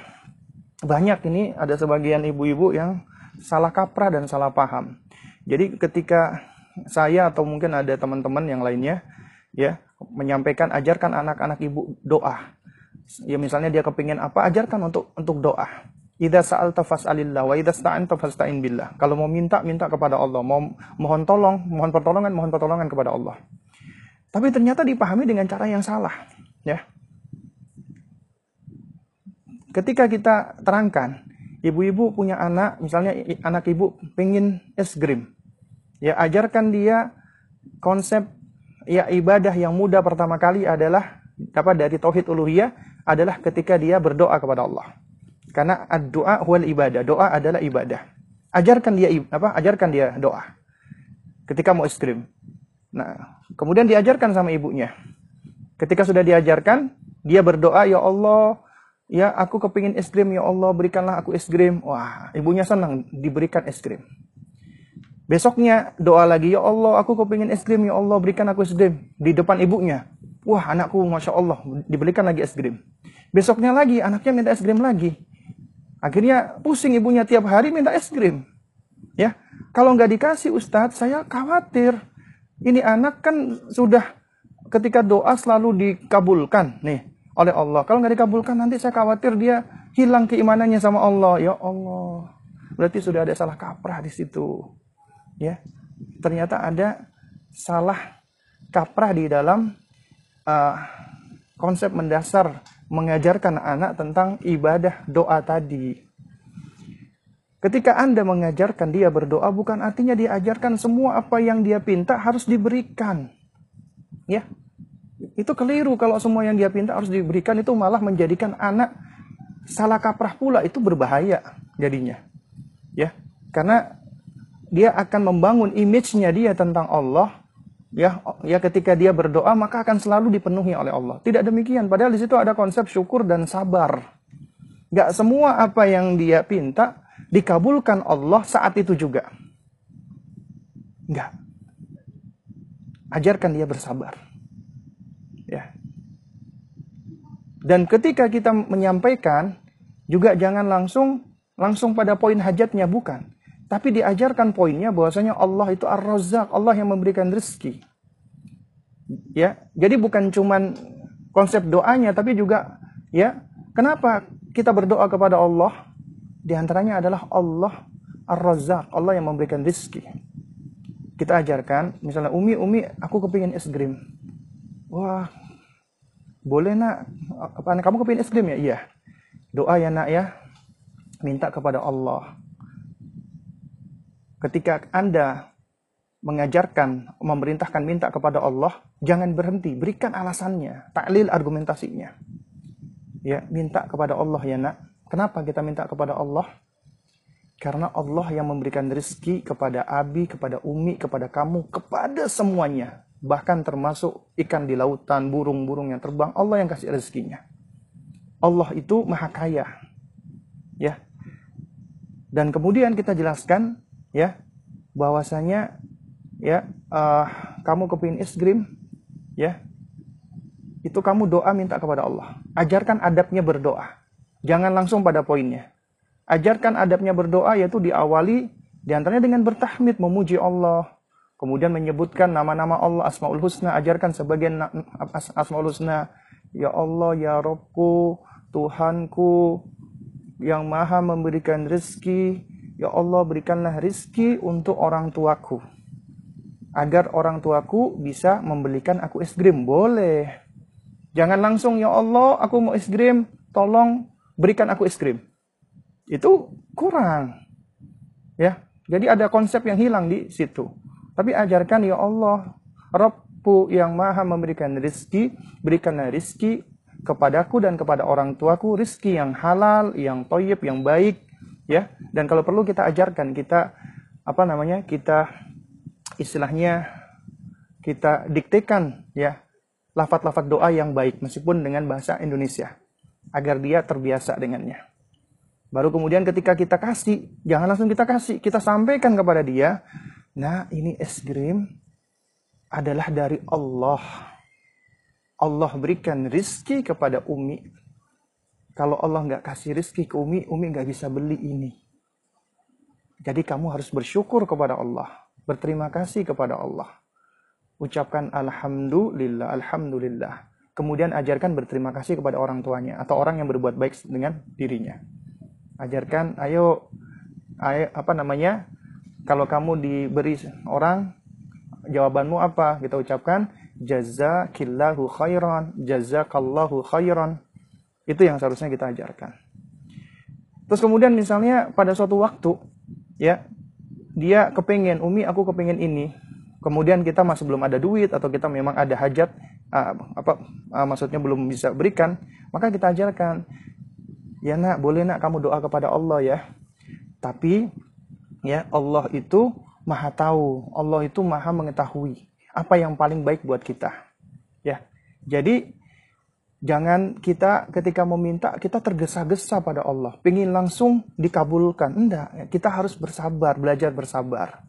banyak ini ada sebagian ibu-ibu yang salah kaprah dan salah paham. Jadi ketika saya atau mungkin ada teman-teman yang lainnya ya menyampaikan ajarkan anak-anak ibu doa. Ya misalnya dia kepingin apa ajarkan untuk untuk doa. Idza sa'alta fas'alillah wa idza sta'anta fasta'in billah. Kalau mau minta minta kepada Allah, mau mohon tolong, mohon pertolongan, mohon pertolongan kepada Allah. Tapi ternyata dipahami dengan cara yang salah, ya. Ketika kita terangkan, ibu-ibu punya anak, misalnya anak ibu pengen es krim. Ya, ajarkan dia konsep ya ibadah yang mudah pertama kali adalah dapat dari tauhid uluhiyah adalah ketika dia berdoa kepada Allah. Karena doa huwal ibadah, doa adalah ibadah. Ajarkan dia apa? Ajarkan dia doa. Ketika mau es krim. Nah, kemudian diajarkan sama ibunya. Ketika sudah diajarkan, dia berdoa, "Ya Allah, Ya, aku kepingin es krim, ya Allah, berikanlah aku es krim. Wah, ibunya senang diberikan es krim. Besoknya doa lagi, ya Allah, aku kepingin es krim, ya Allah, berikan aku es krim. Di depan ibunya. Wah, anakku, Masya Allah, diberikan lagi es krim. Besoknya lagi, anaknya minta es krim lagi. Akhirnya pusing ibunya tiap hari minta es krim. Ya, kalau nggak dikasih Ustadz, saya khawatir. Ini anak kan sudah ketika doa selalu dikabulkan. Nih, oleh Allah. Kalau nggak dikabulkan nanti saya khawatir dia hilang keimanannya sama Allah. Ya Allah. Berarti sudah ada salah kaprah di situ. Ya. Ternyata ada salah kaprah di dalam uh, konsep mendasar mengajarkan anak tentang ibadah doa tadi. Ketika Anda mengajarkan dia berdoa bukan artinya diajarkan semua apa yang dia pinta harus diberikan. Ya, itu keliru kalau semua yang dia pinta harus diberikan itu malah menjadikan anak salah kaprah pula itu berbahaya jadinya. Ya. Karena dia akan membangun image-nya dia tentang Allah ya ya ketika dia berdoa maka akan selalu dipenuhi oleh Allah. Tidak demikian, padahal di situ ada konsep syukur dan sabar. Gak semua apa yang dia pinta dikabulkan Allah saat itu juga. Enggak. Ajarkan dia bersabar. Ya. Dan ketika kita menyampaikan juga jangan langsung langsung pada poin hajatnya bukan. Tapi diajarkan poinnya bahwasanya Allah itu Ar-Razzaq, Allah yang memberikan rezeki. Ya, jadi bukan cuman konsep doanya tapi juga ya, kenapa kita berdoa kepada Allah? Di antaranya adalah Allah Ar-Razzaq, Allah yang memberikan rezeki. Kita ajarkan, misalnya Umi, Umi, aku kepingin es krim. Wah, boleh nak, apa kamu kepingin es krim ya? Iya. Doa ya nak ya. Minta kepada Allah. Ketika Anda mengajarkan, memerintahkan minta kepada Allah, jangan berhenti, berikan alasannya, taklil argumentasinya. Ya, minta kepada Allah ya nak. Kenapa kita minta kepada Allah? Karena Allah yang memberikan rezeki kepada Abi, kepada Umi, kepada kamu, kepada semuanya bahkan termasuk ikan di lautan, burung-burung yang terbang, Allah yang kasih rezekinya. Allah itu maha kaya. Ya. Dan kemudian kita jelaskan ya bahwasanya ya uh, kamu kepingin es krim ya itu kamu doa minta kepada Allah. Ajarkan adabnya berdoa. Jangan langsung pada poinnya. Ajarkan adabnya berdoa yaitu diawali di antaranya dengan bertahmid memuji Allah, Kemudian menyebutkan nama-nama Allah Asmaul Husna, ajarkan sebagian Asmaul Husna. Ya Allah, ya Robku, Tuhanku yang maha memberikan rezeki. Ya Allah, berikanlah rezeki untuk orang tuaku. Agar orang tuaku bisa membelikan aku es krim. Boleh. Jangan langsung, ya Allah, aku mau es krim. Tolong berikan aku es krim. Itu kurang. Ya, jadi ada konsep yang hilang di situ. Tapi ajarkan ya Allah, Rabbu yang maha memberikan rizki, berikanlah rizki kepadaku dan kepada orang tuaku, rizki yang halal, yang toyib, yang baik, ya. Dan kalau perlu kita ajarkan, kita apa namanya, kita istilahnya kita diktekan ya lafat-lafat doa yang baik meskipun dengan bahasa Indonesia agar dia terbiasa dengannya. Baru kemudian ketika kita kasih, jangan langsung kita kasih, kita sampaikan kepada dia Nah, ini es krim adalah dari Allah. Allah berikan rizki kepada Umi. Kalau Allah nggak kasih rizki ke Umi, Umi nggak bisa beli ini. Jadi kamu harus bersyukur kepada Allah. Berterima kasih kepada Allah. Ucapkan Alhamdulillah, Alhamdulillah. Kemudian ajarkan berterima kasih kepada orang tuanya atau orang yang berbuat baik dengan dirinya. Ajarkan, ayo, ayo apa namanya? Kalau kamu diberi orang, jawabanmu apa? Kita ucapkan, jazakillahu khairan, jazakallahu khairan. Itu yang seharusnya kita ajarkan. Terus kemudian misalnya pada suatu waktu, ya, dia kepengen, Umi aku kepengen ini. Kemudian kita masih belum ada duit atau kita memang ada hajat, uh, apa uh, maksudnya belum bisa berikan, maka kita ajarkan, ya nak boleh nak kamu doa kepada Allah ya. Tapi ya Allah itu maha tahu, Allah itu maha mengetahui apa yang paling baik buat kita. Ya. Jadi Jangan kita ketika meminta kita tergesa-gesa pada Allah, pingin langsung dikabulkan. Enggak, kita harus bersabar, belajar bersabar.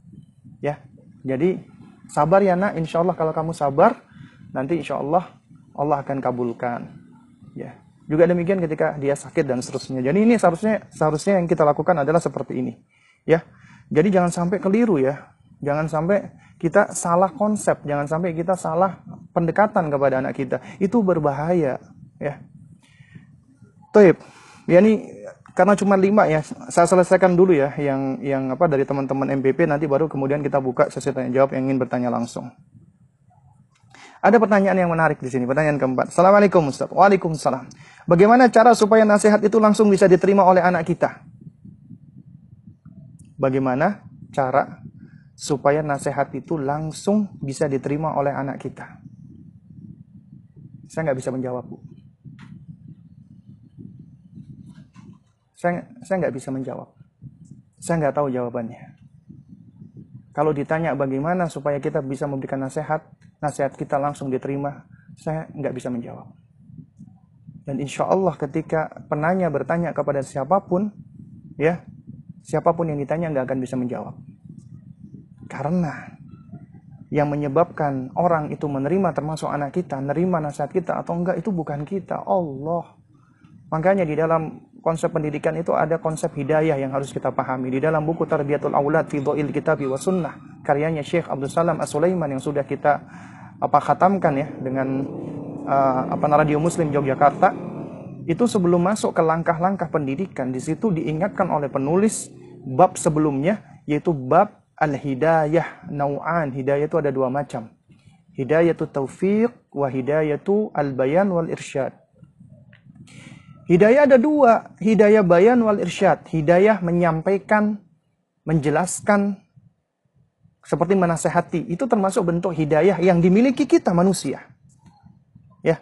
Ya, jadi sabar ya nak. Insya Allah kalau kamu sabar, nanti insya Allah Allah akan kabulkan. Ya, juga demikian ketika dia sakit dan seterusnya. Jadi ini seharusnya seharusnya yang kita lakukan adalah seperti ini. Ya, jadi jangan sampai keliru ya. Jangan sampai kita salah konsep, jangan sampai kita salah pendekatan kepada anak kita. Itu berbahaya, ya. Taib. Ya ini karena cuma lima ya, saya selesaikan dulu ya yang yang apa dari teman-teman MPP nanti baru kemudian kita buka sesi tanya jawab yang ingin bertanya langsung. Ada pertanyaan yang menarik di sini, pertanyaan keempat. Assalamualaikum Ustaz. Waalaikumsalam. Bagaimana cara supaya nasihat itu langsung bisa diterima oleh anak kita? Bagaimana cara supaya nasihat itu langsung bisa diterima oleh anak kita? Saya nggak bisa menjawab, Bu. Saya saya nggak bisa menjawab. Saya nggak tahu jawabannya. Kalau ditanya bagaimana supaya kita bisa memberikan nasihat, nasihat kita langsung diterima, saya nggak bisa menjawab. Dan insya Allah ketika penanya bertanya kepada siapa pun, ya siapa pun yang ditanya nggak akan bisa menjawab. Karena yang menyebabkan orang itu menerima termasuk anak kita, menerima nasihat kita atau enggak itu bukan kita, Allah. Makanya di dalam konsep pendidikan itu ada konsep hidayah yang harus kita pahami. Di dalam buku Tarbiyatul Aulad fi Dhail Kitab wa Sunnah karyanya Syekh Abdul Salam As-Sulaiman yang sudah kita apa khatamkan ya dengan uh, apa radio Muslim Yogyakarta itu sebelum masuk ke langkah-langkah pendidikan di situ diingatkan oleh penulis bab sebelumnya yaitu bab al-hidayah nau'an. Hidayah itu ada dua macam. Hidayah itu taufiq wa itu al-bayan wal irsyad. Hidayah ada dua, hidayah bayan wal irsyad. Hidayah menyampaikan, menjelaskan, seperti menasehati. Itu termasuk bentuk hidayah yang dimiliki kita manusia. Ya.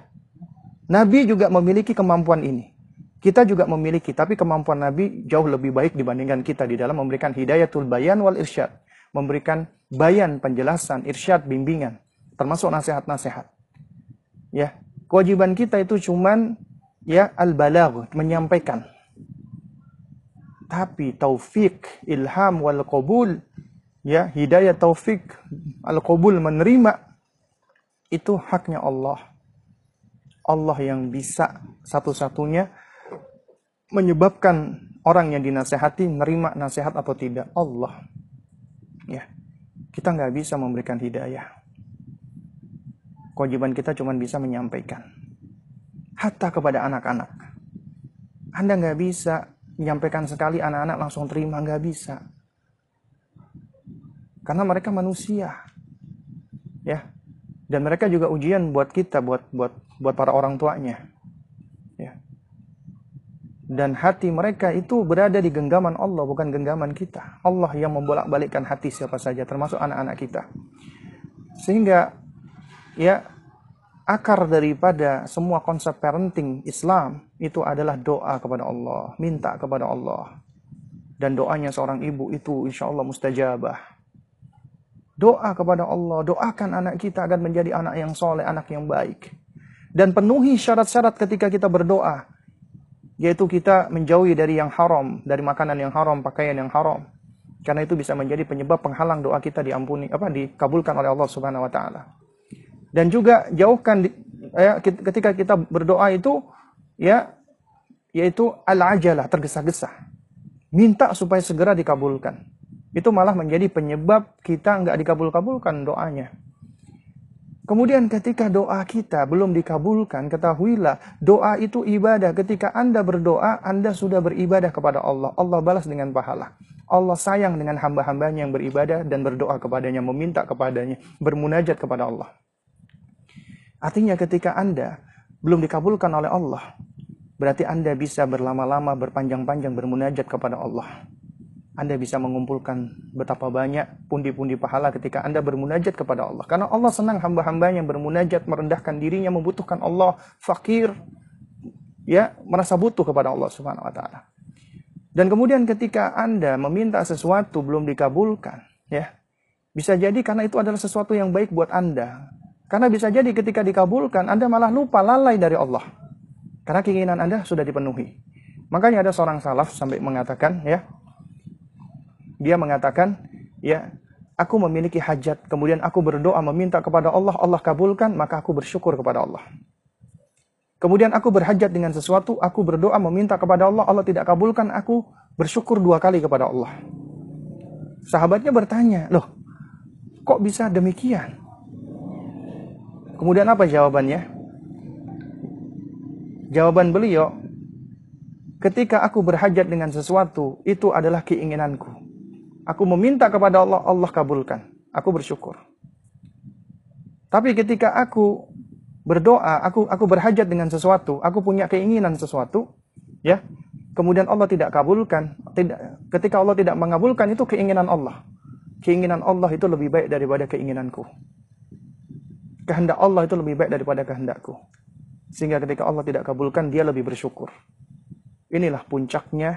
Nabi juga memiliki kemampuan ini. Kita juga memiliki, tapi kemampuan Nabi jauh lebih baik dibandingkan kita di dalam memberikan hidayatul bayan wal irsyad memberikan bayan penjelasan, irsyad, bimbingan, termasuk nasihat-nasihat. Ya, kewajiban kita itu cuman ya al-balagh, menyampaikan. Tapi taufik, ilham wal qabul, ya, hidayah taufik, al-qabul menerima itu haknya Allah. Allah yang bisa satu-satunya menyebabkan orang yang dinasehati nerima nasihat atau tidak. Allah. Ya, kita nggak bisa memberikan hidayah. Kewajiban kita cuma bisa menyampaikan. Hatta kepada anak-anak. Anda nggak bisa menyampaikan sekali anak-anak langsung terima, nggak bisa. Karena mereka manusia. Ya. Dan mereka juga ujian buat kita, buat buat buat para orang tuanya dan hati mereka itu berada di genggaman Allah bukan genggaman kita. Allah yang membolak-balikkan hati siapa saja termasuk anak-anak kita. Sehingga ya akar daripada semua konsep parenting Islam itu adalah doa kepada Allah, minta kepada Allah. Dan doanya seorang ibu itu insya Allah mustajabah. Doa kepada Allah, doakan anak kita agar menjadi anak yang soleh, anak yang baik. Dan penuhi syarat-syarat ketika kita berdoa yaitu kita menjauhi dari yang haram, dari makanan yang haram, pakaian yang haram. Karena itu bisa menjadi penyebab penghalang doa kita diampuni, apa dikabulkan oleh Allah Subhanahu wa taala. Dan juga jauhkan ya, ketika kita berdoa itu ya yaitu al-ajalah, tergesa-gesa. Minta supaya segera dikabulkan. Itu malah menjadi penyebab kita nggak dikabul-kabulkan doanya. Kemudian ketika doa kita belum dikabulkan, ketahuilah doa itu ibadah. Ketika Anda berdoa, Anda sudah beribadah kepada Allah. Allah balas dengan pahala. Allah sayang dengan hamba-hambanya yang beribadah dan berdoa kepadanya, meminta kepadanya, bermunajat kepada Allah. Artinya ketika Anda belum dikabulkan oleh Allah, berarti Anda bisa berlama-lama, berpanjang-panjang bermunajat kepada Allah. Anda bisa mengumpulkan betapa banyak pundi-pundi pahala ketika Anda bermunajat kepada Allah. Karena Allah senang hamba-hambanya yang bermunajat, merendahkan dirinya, membutuhkan Allah, fakir, ya merasa butuh kepada Allah Subhanahu wa taala. Dan kemudian ketika Anda meminta sesuatu belum dikabulkan, ya. Bisa jadi karena itu adalah sesuatu yang baik buat Anda. Karena bisa jadi ketika dikabulkan Anda malah lupa lalai dari Allah. Karena keinginan Anda sudah dipenuhi. Makanya ada seorang salaf sampai mengatakan ya, dia mengatakan, ya, aku memiliki hajat, kemudian aku berdoa meminta kepada Allah, Allah kabulkan, maka aku bersyukur kepada Allah. Kemudian aku berhajat dengan sesuatu, aku berdoa meminta kepada Allah, Allah tidak kabulkan, aku bersyukur dua kali kepada Allah. Sahabatnya bertanya, loh, kok bisa demikian? Kemudian apa jawabannya? Jawaban beliau, ketika aku berhajat dengan sesuatu, itu adalah keinginanku. Aku meminta kepada Allah, Allah kabulkan. Aku bersyukur. Tapi ketika aku berdoa, aku aku berhajat dengan sesuatu, aku punya keinginan sesuatu, ya. Kemudian Allah tidak kabulkan, tidak ketika Allah tidak mengabulkan itu keinginan Allah. Keinginan Allah itu lebih baik daripada keinginanku. Kehendak Allah itu lebih baik daripada kehendakku. Sehingga ketika Allah tidak kabulkan, dia lebih bersyukur. Inilah puncaknya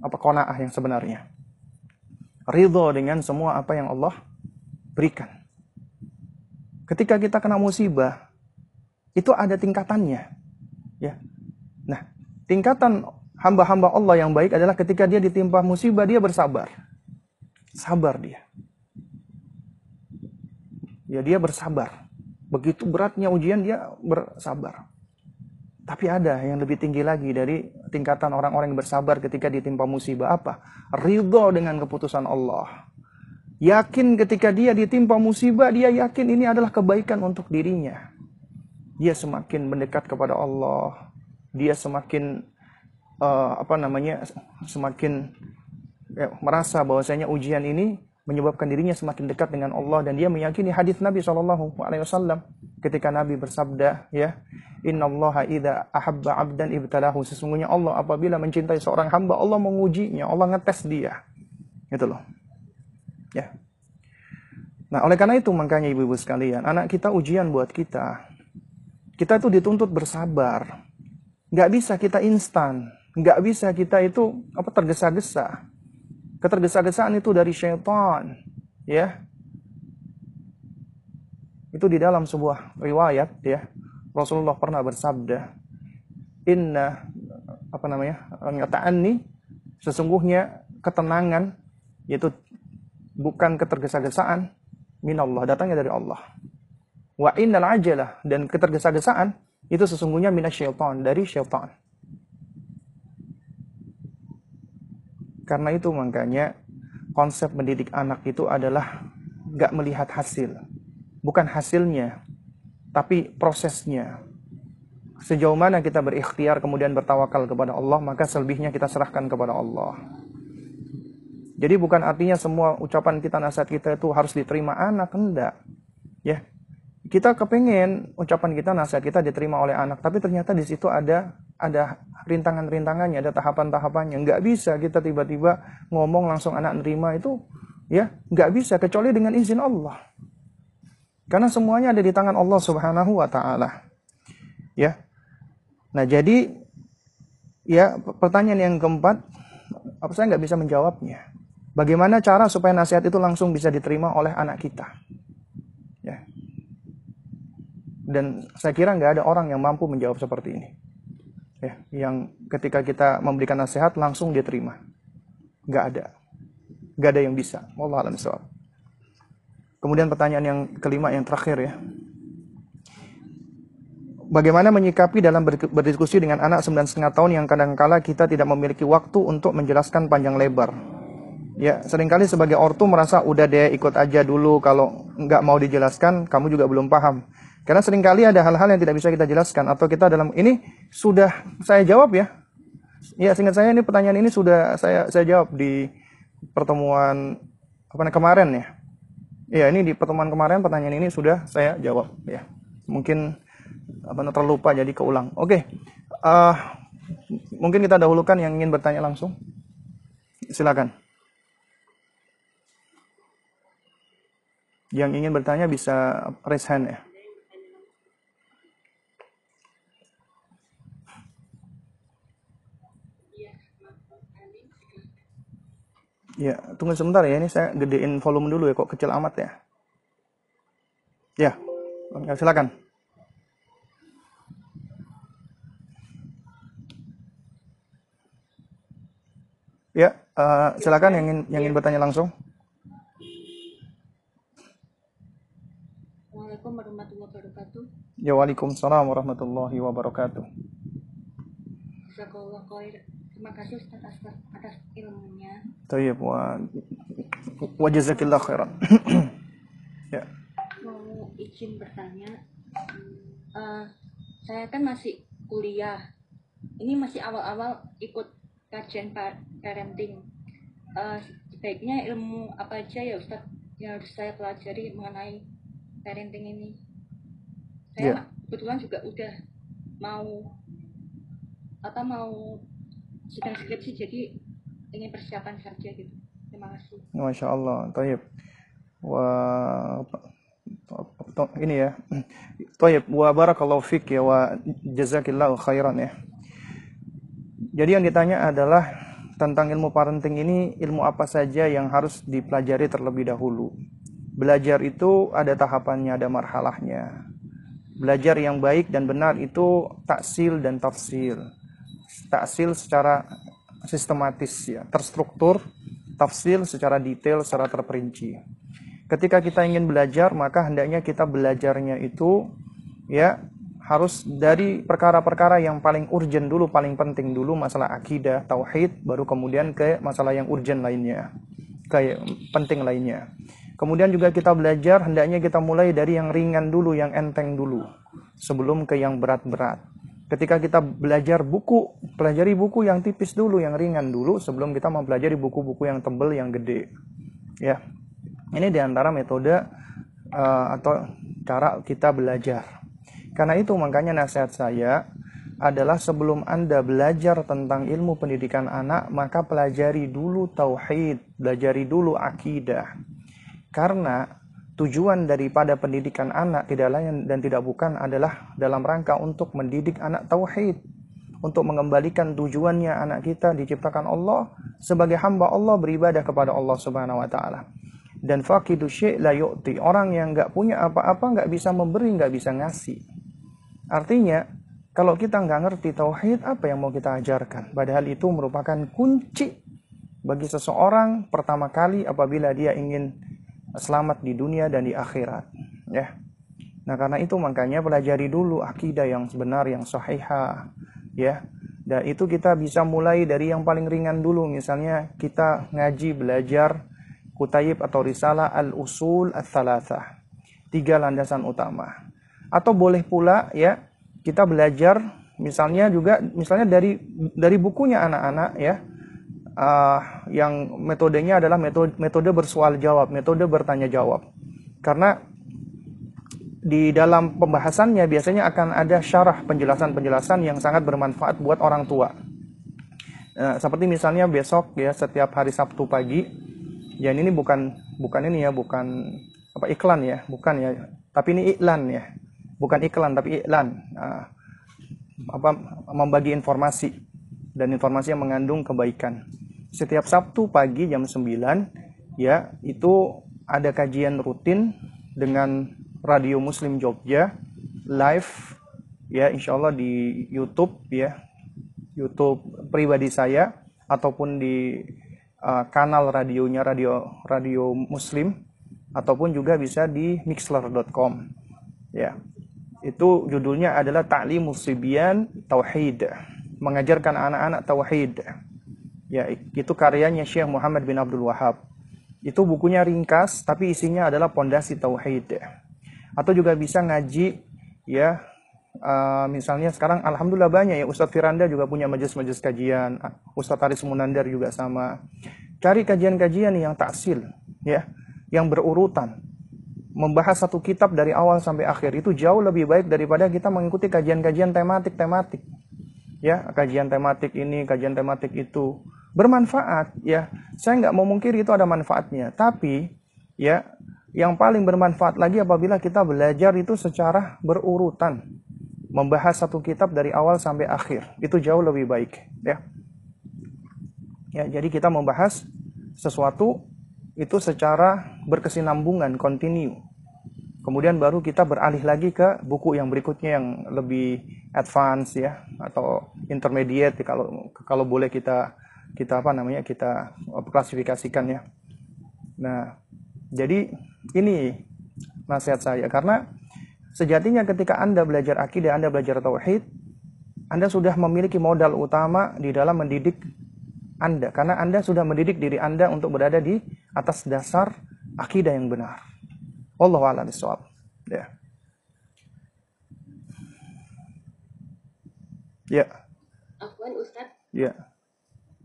apa kona'ah yang sebenarnya ridho dengan semua apa yang Allah berikan. Ketika kita kena musibah, itu ada tingkatannya. Ya. Nah, tingkatan hamba-hamba Allah yang baik adalah ketika dia ditimpa musibah, dia bersabar. Sabar dia. Ya, dia bersabar. Begitu beratnya ujian, dia bersabar. Tapi ada yang lebih tinggi lagi dari tingkatan orang-orang yang bersabar ketika ditimpa musibah apa? Ridho dengan keputusan Allah. Yakin ketika dia ditimpa musibah, dia yakin ini adalah kebaikan untuk dirinya. Dia semakin mendekat kepada Allah. Dia semakin uh, apa namanya? semakin ya, merasa bahwasanya ujian ini menyebabkan dirinya semakin dekat dengan Allah dan dia meyakini hadis Nabi Shallallahu Alaihi Wasallam ketika Nabi bersabda ya Inna Allah idha ahabba abdan ibtalahu. Sesungguhnya Allah apabila mencintai seorang hamba Allah mengujinya Allah ngetes dia. Itu loh. Ya. Nah oleh karena itu makanya ibu-ibu sekalian anak kita ujian buat kita. Kita itu dituntut bersabar. Nggak bisa kita instan. Nggak bisa kita itu apa tergesa-gesa Ketergesa-gesaan itu dari syaitan, ya. Itu di dalam sebuah riwayat ya. Rasulullah pernah bersabda, "Inna apa namanya? nih sesungguhnya ketenangan yaitu bukan ketergesa-gesaan minallah, datangnya dari Allah. Wa innal ajalah dan ketergesa-gesaan itu sesungguhnya minasyaitan, dari syaitan. Karena itu makanya konsep mendidik anak itu adalah gak melihat hasil. Bukan hasilnya, tapi prosesnya. Sejauh mana kita berikhtiar kemudian bertawakal kepada Allah, maka selebihnya kita serahkan kepada Allah. Jadi bukan artinya semua ucapan kita, nasihat kita itu harus diterima anak, enggak. Ya, kita kepengen ucapan kita, nasihat kita diterima oleh anak, tapi ternyata di situ ada ada rintangan-rintangannya, ada tahapan-tahapannya. Nggak bisa kita tiba-tiba ngomong langsung anak nerima itu, ya nggak bisa kecuali dengan izin Allah. Karena semuanya ada di tangan Allah Subhanahu wa taala. Ya. Nah, jadi ya pertanyaan yang keempat apa saya nggak bisa menjawabnya. Bagaimana cara supaya nasihat itu langsung bisa diterima oleh anak kita? Ya. Dan saya kira nggak ada orang yang mampu menjawab seperti ini ya yang ketika kita memberikan nasihat langsung dia terima. Nggak ada. Nggak ada yang bisa. Allah alam soal kemudian pertanyaan yang kelima yang terakhir ya. Bagaimana menyikapi dalam berdiskusi dengan anak sembilan setengah tahun yang kadangkala kita tidak memiliki waktu untuk menjelaskan panjang lebar. Ya, sering kali sebagai ortu merasa udah deh ikut aja dulu. Kalau nggak mau dijelaskan, kamu juga belum paham. Karena sering kali ada hal-hal yang tidak bisa kita jelaskan atau kita dalam ini sudah saya jawab ya. Ya, singkat saya ini pertanyaan ini sudah saya saya jawab di pertemuan apa kemarin ya. Ya, ini di pertemuan kemarin pertanyaan ini sudah saya jawab ya. Mungkin apa terlupa jadi keulang. Oke. Uh, mungkin kita dahulukan yang ingin bertanya langsung. Silakan. Yang ingin bertanya bisa raise hand ya. Ya, tunggu sebentar ya. Ini saya gedein volume dulu ya. Kok kecil amat ya? Ya, silakan. Ya, uh, silakan yang ingin yang ingin bertanya langsung. Assalamualaikum warahmatullahi wabarakatuh. Ya, waalaikumsalam warahmatullahi wabarakatuh. Jazakallah khair. Terima kasih Ustaz atas, atas ilmunya. Tayyib wa wa jazakillah khairan. ya. Mau izin bertanya. Uh, saya kan masih kuliah. Ini masih awal-awal ikut kajian parenting uh, sebaiknya ilmu apa aja ya Ustadz yang harus saya pelajari mengenai parenting ini saya yeah. kebetulan juga udah mau atau mau sedang skripsi jadi ingin persiapan saja gitu terima kasih Masya Allah Taib Wah ini ya Taib wa barakallahu fik ya wa jazakillahu khairan ya jadi yang ditanya adalah tentang ilmu parenting ini ilmu apa saja yang harus dipelajari terlebih dahulu. Belajar itu ada tahapannya, ada marhalahnya. Belajar yang baik dan benar itu taksil dan tafsil. Taksil secara sistematis ya, terstruktur, tafsil secara detail, secara terperinci. Ketika kita ingin belajar, maka hendaknya kita belajarnya itu ya harus dari perkara-perkara yang paling urgent dulu, paling penting dulu masalah akidah, tauhid, baru kemudian ke masalah yang urgent lainnya, kayak penting lainnya. Kemudian juga kita belajar hendaknya kita mulai dari yang ringan dulu, yang enteng dulu, sebelum ke yang berat-berat. Ketika kita belajar buku, pelajari buku yang tipis dulu, yang ringan dulu, sebelum kita mempelajari buku-buku yang tebel, yang gede. Ya, ini di antara metode uh, atau cara kita belajar. Karena itu makanya nasihat saya adalah sebelum Anda belajar tentang ilmu pendidikan anak, maka pelajari dulu tauhid, pelajari dulu akidah. Karena tujuan daripada pendidikan anak tidak lain dan tidak bukan adalah dalam rangka untuk mendidik anak tauhid. Untuk mengembalikan tujuannya anak kita diciptakan Allah sebagai hamba Allah beribadah kepada Allah Subhanahu wa taala. Dan fakidu syai' la yu'ti. Orang yang nggak punya apa-apa nggak bisa memberi, nggak bisa ngasih. Artinya, kalau kita nggak ngerti tauhid, apa yang mau kita ajarkan? Padahal itu merupakan kunci bagi seseorang pertama kali apabila dia ingin selamat di dunia dan di akhirat. Ya. Nah, karena itu makanya pelajari dulu akidah yang sebenar, yang sahihah. Ya. Dan itu kita bisa mulai dari yang paling ringan dulu. Misalnya kita ngaji, belajar kutayib atau risalah al-usul al-thalathah. Tiga landasan utama atau boleh pula ya kita belajar misalnya juga misalnya dari dari bukunya anak-anak ya uh, yang metodenya adalah metode metode bersoal jawab metode bertanya jawab. Karena di dalam pembahasannya biasanya akan ada syarah penjelasan-penjelasan yang sangat bermanfaat buat orang tua. Nah, seperti misalnya besok ya setiap hari Sabtu pagi, ya ini bukan bukan ini ya bukan apa iklan ya, bukan ya, tapi ini iklan ya. Bukan iklan tapi iklan. Uh, apa membagi informasi dan informasi yang mengandung kebaikan setiap Sabtu pagi jam 9 ya itu ada kajian rutin dengan Radio Muslim Jogja live ya insya Allah di YouTube ya YouTube pribadi saya ataupun di uh, kanal radionya radio radio Muslim ataupun juga bisa di mixler.com ya Itu judulnya adalah Ta'limus Sibyan Tauhid. Mengajarkan anak-anak tauhid. Ya, itu karyanya Syekh Muhammad bin Abdul Wahab. Itu bukunya ringkas tapi isinya adalah pondasi tauhid. Atau juga bisa ngaji ya uh, misalnya sekarang alhamdulillah banyak ya Ustadz Firanda juga punya majelis-majelis kajian, Ustadz Haris Munandar juga sama. Cari kajian-kajian yang taksil ya, yang berurutan. Membahas satu kitab dari awal sampai akhir itu jauh lebih baik daripada kita mengikuti kajian-kajian tematik-tematik. Ya, kajian tematik ini, kajian tematik itu bermanfaat ya. Saya nggak mau mungkiri itu ada manfaatnya, tapi ya yang paling bermanfaat lagi apabila kita belajar itu secara berurutan membahas satu kitab dari awal sampai akhir. Itu jauh lebih baik, ya. Ya, jadi kita membahas sesuatu itu secara berkesinambungan, kontinu. Kemudian baru kita beralih lagi ke buku yang berikutnya yang lebih advance ya atau intermediate kalau kalau boleh kita kita apa namanya kita klasifikasikan ya. Nah, jadi ini nasihat saya karena Sejatinya ketika Anda belajar akidah, Anda belajar tauhid, Anda sudah memiliki modal utama di dalam mendidik Anda karena Anda sudah mendidik diri Anda untuk berada di atas dasar akidah yang benar. Allah a'lam bishawab. Ya. Ya. Afwan Ustaz. Ya.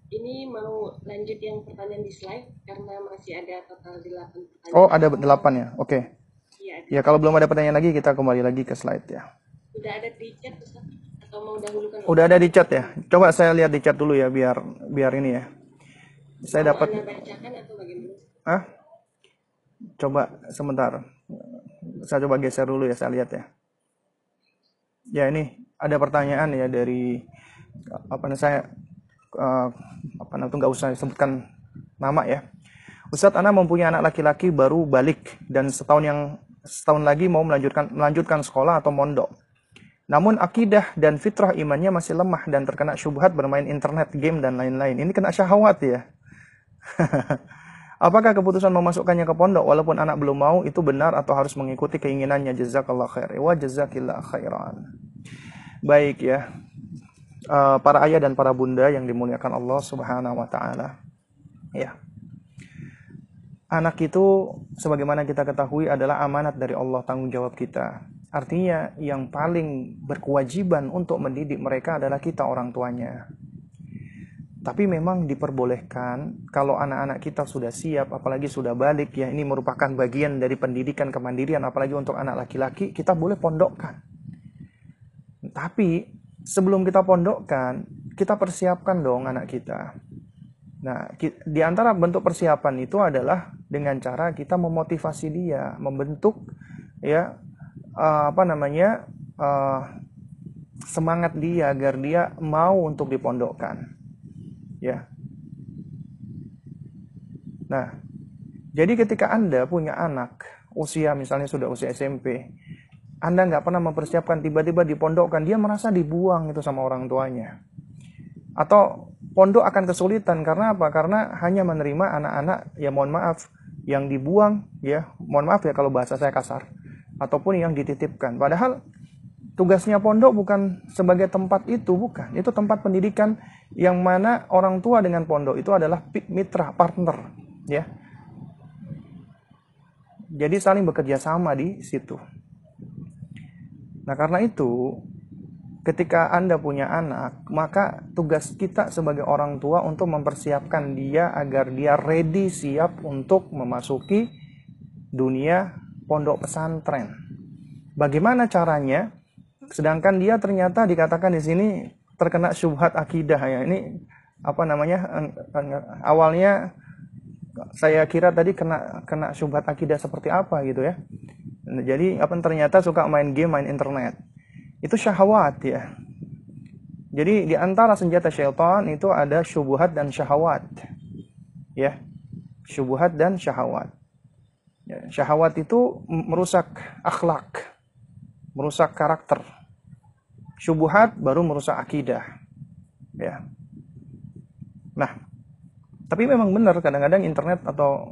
Ini mau lanjut yang pertanyaan di slide karena masih ada total 8 pertanyaan. Oh, ada 8 ya. Oke. Okay. Ya kalau belum ada pertanyaan lagi kita kembali lagi ke slide ya. Udah ada di chat Ustaz? Atau mau dahulukan? Udah ada di chat ya. Coba saya lihat di chat dulu ya biar biar ini ya. Saya dapat. bacakan atau bagaimana? Ah? Coba sebentar. Saya coba geser dulu ya saya lihat ya. Ya ini ada pertanyaan ya dari apa namanya saya uh, apa namanya nggak usah disebutkan nama ya. Ustadz Ana mempunyai anak laki-laki baru balik dan setahun yang setahun lagi mau melanjutkan melanjutkan sekolah atau mondok. Namun akidah dan fitrah imannya masih lemah dan terkena syubhat bermain internet, game dan lain-lain. Ini kena syahwat ya. Apakah keputusan memasukkannya ke pondok walaupun anak belum mau itu benar atau harus mengikuti keinginannya? Jazakallah khair. Wa jazakillah khairan. Baik ya. Uh, para ayah dan para bunda yang dimuliakan Allah Subhanahu wa taala. Ya anak itu sebagaimana kita ketahui adalah amanat dari Allah tanggung jawab kita. Artinya yang paling berkewajiban untuk mendidik mereka adalah kita orang tuanya. Tapi memang diperbolehkan kalau anak-anak kita sudah siap, apalagi sudah balik ya ini merupakan bagian dari pendidikan kemandirian, apalagi untuk anak laki-laki kita boleh pondokkan. Tapi sebelum kita pondokkan, kita persiapkan dong anak kita Nah, di antara bentuk persiapan itu adalah dengan cara kita memotivasi dia, membentuk ya uh, apa namanya uh, semangat dia agar dia mau untuk dipondokkan. Ya. Nah, jadi ketika Anda punya anak usia misalnya sudah usia SMP, Anda nggak pernah mempersiapkan tiba-tiba dipondokkan, dia merasa dibuang itu sama orang tuanya. Atau pondok akan kesulitan karena apa? Karena hanya menerima anak-anak ya mohon maaf yang dibuang ya, mohon maaf ya kalau bahasa saya kasar ataupun yang dititipkan. Padahal tugasnya pondok bukan sebagai tempat itu, bukan. Itu tempat pendidikan yang mana orang tua dengan pondok itu adalah mitra, partner, ya. Jadi saling bekerja sama di situ. Nah, karena itu ketika Anda punya anak, maka tugas kita sebagai orang tua untuk mempersiapkan dia agar dia ready siap untuk memasuki dunia pondok pesantren. Bagaimana caranya? Sedangkan dia ternyata dikatakan di sini terkena syubhat akidah ya. Ini apa namanya? Awalnya saya kira tadi kena kena syubhat akidah seperti apa gitu ya. Jadi apa ternyata suka main game, main internet itu syahwat ya. Jadi di antara senjata syaitan itu ada syubhat dan syahwat. Ya. Syubhat dan syahwat. Ya, syahwat itu merusak akhlak, merusak karakter. Syubhat baru merusak akidah. Ya. Nah, tapi memang benar kadang-kadang internet atau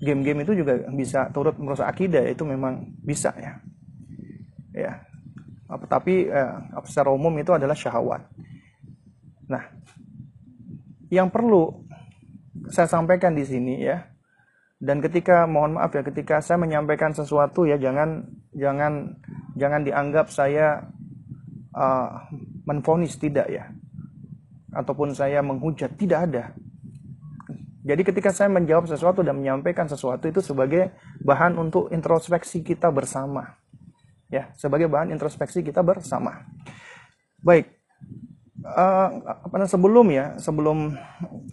game-game itu juga bisa turut merusak akidah itu memang bisa ya. Ya, tapi eh, secara umum itu adalah syahwat. Nah, yang perlu saya sampaikan di sini ya, dan ketika mohon maaf ya, ketika saya menyampaikan sesuatu ya jangan jangan jangan dianggap saya uh, menfonis tidak ya, ataupun saya menghujat tidak ada. Jadi ketika saya menjawab sesuatu dan menyampaikan sesuatu itu sebagai bahan untuk introspeksi kita bersama. Ya, sebagai bahan introspeksi kita bersama. Baik. Uh, apa sebelum ya, sebelum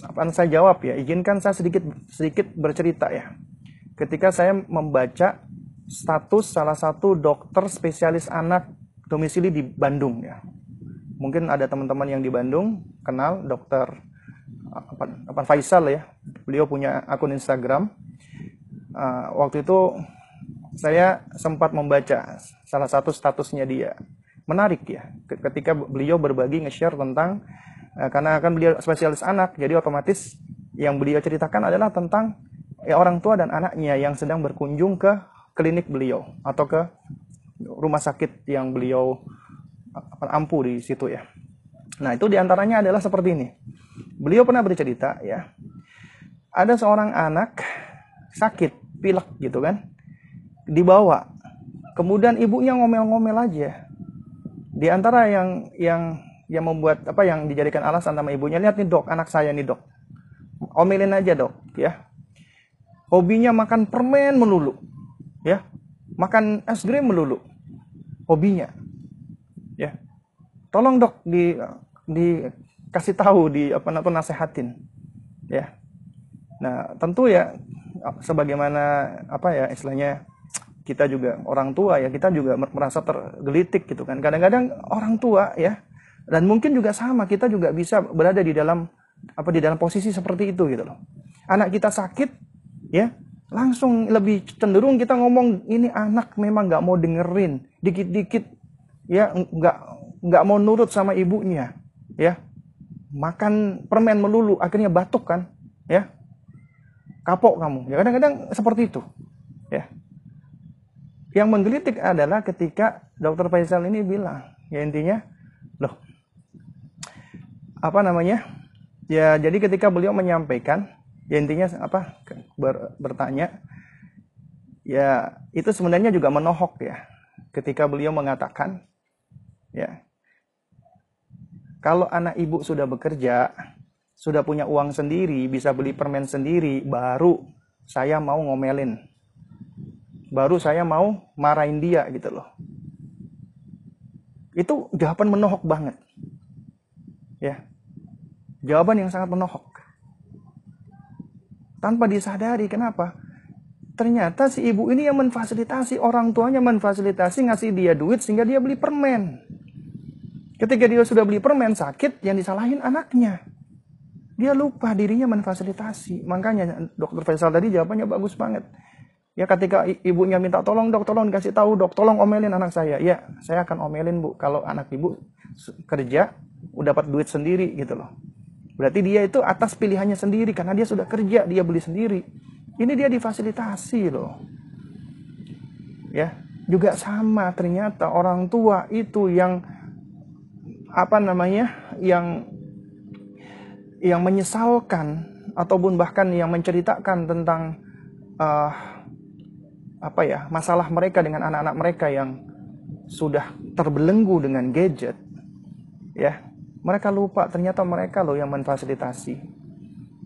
apa saya jawab ya, izinkan saya sedikit sedikit bercerita ya. Ketika saya membaca status salah satu dokter spesialis anak domisili di Bandung ya. Mungkin ada teman-teman yang di Bandung kenal dokter apa, Faisal ya. Beliau punya akun Instagram. Uh, waktu itu saya sempat membaca salah satu statusnya dia. Menarik ya, ketika beliau berbagi nge-share tentang uh, karena kan beliau spesialis anak, jadi otomatis yang beliau ceritakan adalah tentang ya, orang tua dan anaknya yang sedang berkunjung ke klinik beliau atau ke rumah sakit yang beliau ampuh di situ ya. Nah itu di antaranya adalah seperti ini. Beliau pernah bercerita ya, ada seorang anak sakit, pilek gitu kan, dibawa. Kemudian ibunya ngomel-ngomel aja. Di antara yang yang yang membuat apa yang dijadikan alasan sama ibunya, lihat nih dok, anak saya nih dok. Omelin aja dok, ya. Hobinya makan permen melulu, ya. Makan es krim melulu. Hobinya. Ya. Tolong dok di dikasih tahu di apa namanya nasehatin ya nah tentu ya sebagaimana apa ya istilahnya kita juga orang tua ya kita juga merasa tergelitik gitu kan kadang-kadang orang tua ya dan mungkin juga sama kita juga bisa berada di dalam apa di dalam posisi seperti itu gitu loh anak kita sakit ya langsung lebih cenderung kita ngomong ini anak memang nggak mau dengerin. Dikit-dikit ya nggak nggak mau nurut sama ibunya ya. Makan permen melulu akhirnya batuk kan ya. Kapok kamu. Ya kadang-kadang seperti itu ya. Yang menggelitik adalah ketika dokter Faisal ini bilang ya intinya loh apa namanya? Ya jadi ketika beliau menyampaikan ya intinya apa ber, bertanya ya itu sebenarnya juga menohok ya ketika beliau mengatakan ya kalau anak ibu sudah bekerja, sudah punya uang sendiri, bisa beli permen sendiri, baru saya mau ngomelin. Baru saya mau marahin dia gitu loh. Itu jawaban menohok banget. Ya. Jawaban yang sangat menohok. Tanpa disadari kenapa? Ternyata si ibu ini yang memfasilitasi orang tuanya memfasilitasi ngasih dia duit sehingga dia beli permen. Ketika dia sudah beli permen sakit, yang disalahin anaknya. Dia lupa dirinya memfasilitasi. Makanya dokter Faisal tadi jawabannya bagus banget. Ya ketika ibunya minta tolong dok, tolong dikasih tahu dok, tolong omelin anak saya. Ya, saya akan omelin bu. Kalau anak ibu kerja, udah dapat duit sendiri gitu loh. Berarti dia itu atas pilihannya sendiri karena dia sudah kerja, dia beli sendiri. Ini dia difasilitasi loh. Ya, juga sama ternyata orang tua itu yang apa namanya yang yang menyesalkan ataupun bahkan yang menceritakan tentang uh, apa ya masalah mereka dengan anak-anak mereka yang sudah terbelenggu dengan gadget ya mereka lupa ternyata mereka loh yang memfasilitasi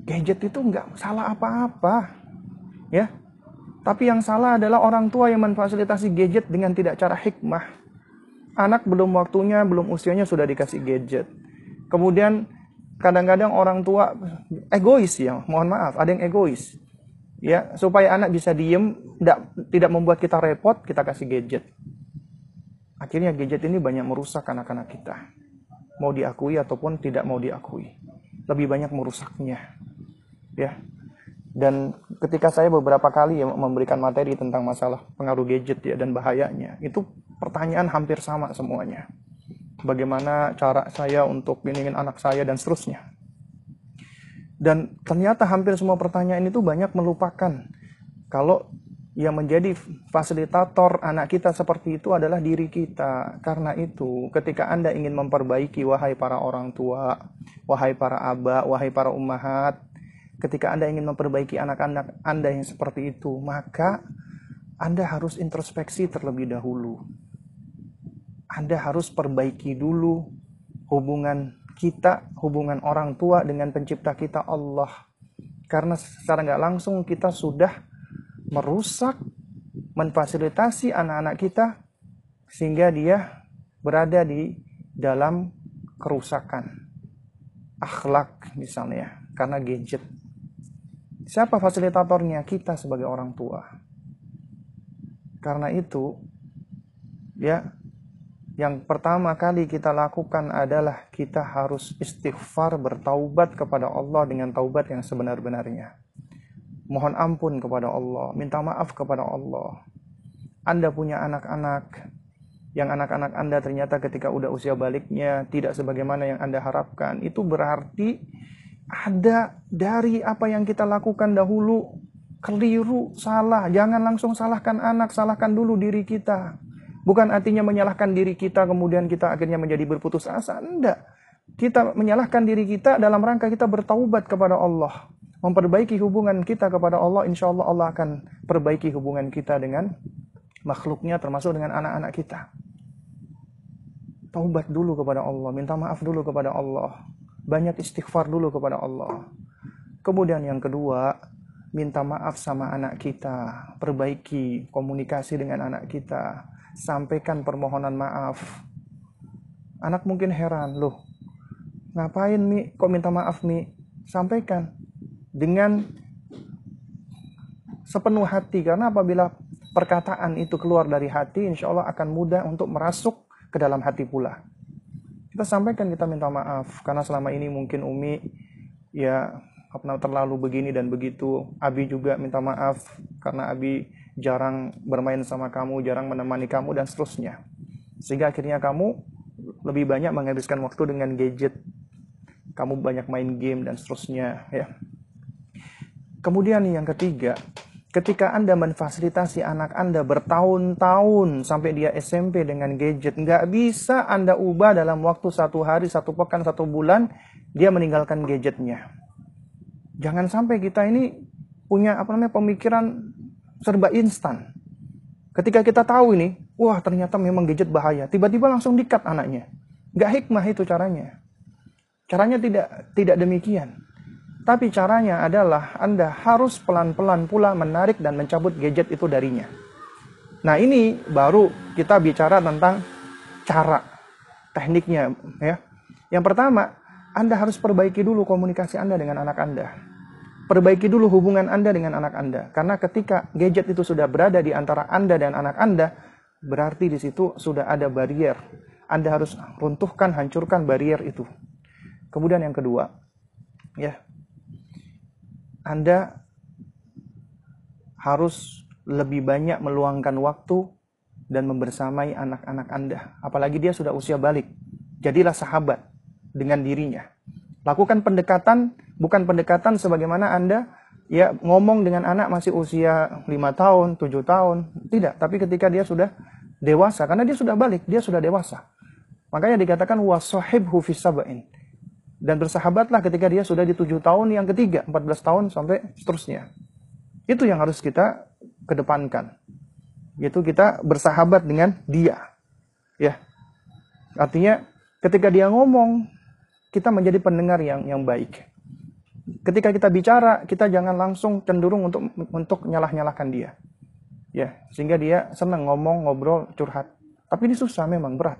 gadget itu nggak salah apa-apa ya tapi yang salah adalah orang tua yang memfasilitasi gadget dengan tidak cara hikmah anak belum waktunya, belum usianya sudah dikasih gadget. Kemudian kadang-kadang orang tua egois ya, mohon maaf, ada yang egois. Ya, supaya anak bisa diem, tidak tidak membuat kita repot, kita kasih gadget. Akhirnya gadget ini banyak merusak anak-anak kita. Mau diakui ataupun tidak mau diakui. Lebih banyak merusaknya. Ya. Dan ketika saya beberapa kali ya memberikan materi tentang masalah pengaruh gadget ya dan bahayanya, itu pertanyaan hampir sama semuanya. Bagaimana cara saya untuk biningin anak saya dan seterusnya. Dan ternyata hampir semua pertanyaan itu banyak melupakan kalau yang menjadi fasilitator anak kita seperti itu adalah diri kita. Karena itu, ketika Anda ingin memperbaiki wahai para orang tua, wahai para aba, wahai para ummahat, ketika Anda ingin memperbaiki anak-anak Anda yang seperti itu, maka Anda harus introspeksi terlebih dahulu. Anda harus perbaiki dulu hubungan kita, hubungan orang tua dengan pencipta kita Allah. Karena secara nggak langsung kita sudah merusak, memfasilitasi anak-anak kita sehingga dia berada di dalam kerusakan akhlak misalnya karena gadget. Siapa fasilitatornya? Kita sebagai orang tua. Karena itu ya yang pertama kali kita lakukan adalah kita harus istighfar bertaubat kepada Allah dengan taubat yang sebenar-benarnya mohon ampun kepada Allah, minta maaf kepada Allah. Anda punya anak-anak, yang anak-anak Anda ternyata ketika udah usia baliknya tidak sebagaimana yang Anda harapkan, itu berarti ada dari apa yang kita lakukan dahulu keliru, salah. Jangan langsung salahkan anak, salahkan dulu diri kita. Bukan artinya menyalahkan diri kita kemudian kita akhirnya menjadi berputus asa. Enggak. Kita menyalahkan diri kita dalam rangka kita bertaubat kepada Allah memperbaiki hubungan kita kepada Allah, insya Allah Allah akan perbaiki hubungan kita dengan makhluknya termasuk dengan anak-anak kita. Taubat dulu kepada Allah, minta maaf dulu kepada Allah, banyak istighfar dulu kepada Allah. Kemudian yang kedua, minta maaf sama anak kita, perbaiki komunikasi dengan anak kita, sampaikan permohonan maaf. Anak mungkin heran, loh, ngapain Mi? Kok minta maaf Mi? Sampaikan, dengan sepenuh hati. Karena apabila perkataan itu keluar dari hati insya Allah akan mudah untuk merasuk ke dalam hati pula. Kita sampaikan kita minta maaf. Karena selama ini mungkin Umi ya pernah terlalu begini dan begitu. Abi juga minta maaf karena Abi jarang bermain sama kamu jarang menemani kamu dan seterusnya. Sehingga akhirnya kamu lebih banyak menghabiskan waktu dengan gadget. Kamu banyak main game dan seterusnya ya Kemudian yang ketiga, ketika Anda memfasilitasi anak Anda bertahun-tahun sampai dia SMP dengan gadget, nggak bisa Anda ubah dalam waktu satu hari, satu pekan, satu bulan, dia meninggalkan gadgetnya. Jangan sampai kita ini punya apa namanya pemikiran serba instan. Ketika kita tahu ini, wah ternyata memang gadget bahaya, tiba-tiba langsung dikat anaknya. Nggak hikmah itu caranya. Caranya tidak tidak demikian. Tapi caranya adalah Anda harus pelan-pelan pula menarik dan mencabut gadget itu darinya. Nah ini baru kita bicara tentang cara, tekniknya ya. Yang pertama, Anda harus perbaiki dulu komunikasi Anda dengan anak Anda. Perbaiki dulu hubungan Anda dengan anak Anda. Karena ketika gadget itu sudah berada di antara Anda dan anak Anda, berarti di situ sudah ada barrier. Anda harus runtuhkan, hancurkan barrier itu. Kemudian yang kedua, ya anda harus lebih banyak meluangkan waktu dan membersamai anak-anak Anda. Apalagi dia sudah usia balik. Jadilah sahabat dengan dirinya. Lakukan pendekatan, bukan pendekatan sebagaimana Anda ya ngomong dengan anak masih usia 5 tahun, 7 tahun. Tidak, tapi ketika dia sudah dewasa, karena dia sudah balik, dia sudah dewasa. Makanya dikatakan wasohibhu fisabain dan bersahabatlah ketika dia sudah di tujuh tahun yang ketiga, 14 tahun sampai seterusnya. Itu yang harus kita kedepankan. Yaitu kita bersahabat dengan dia. Ya. Artinya ketika dia ngomong, kita menjadi pendengar yang yang baik. Ketika kita bicara, kita jangan langsung cenderung untuk untuk nyalah-nyalahkan dia. Ya, sehingga dia senang ngomong, ngobrol, curhat. Tapi ini susah memang berat.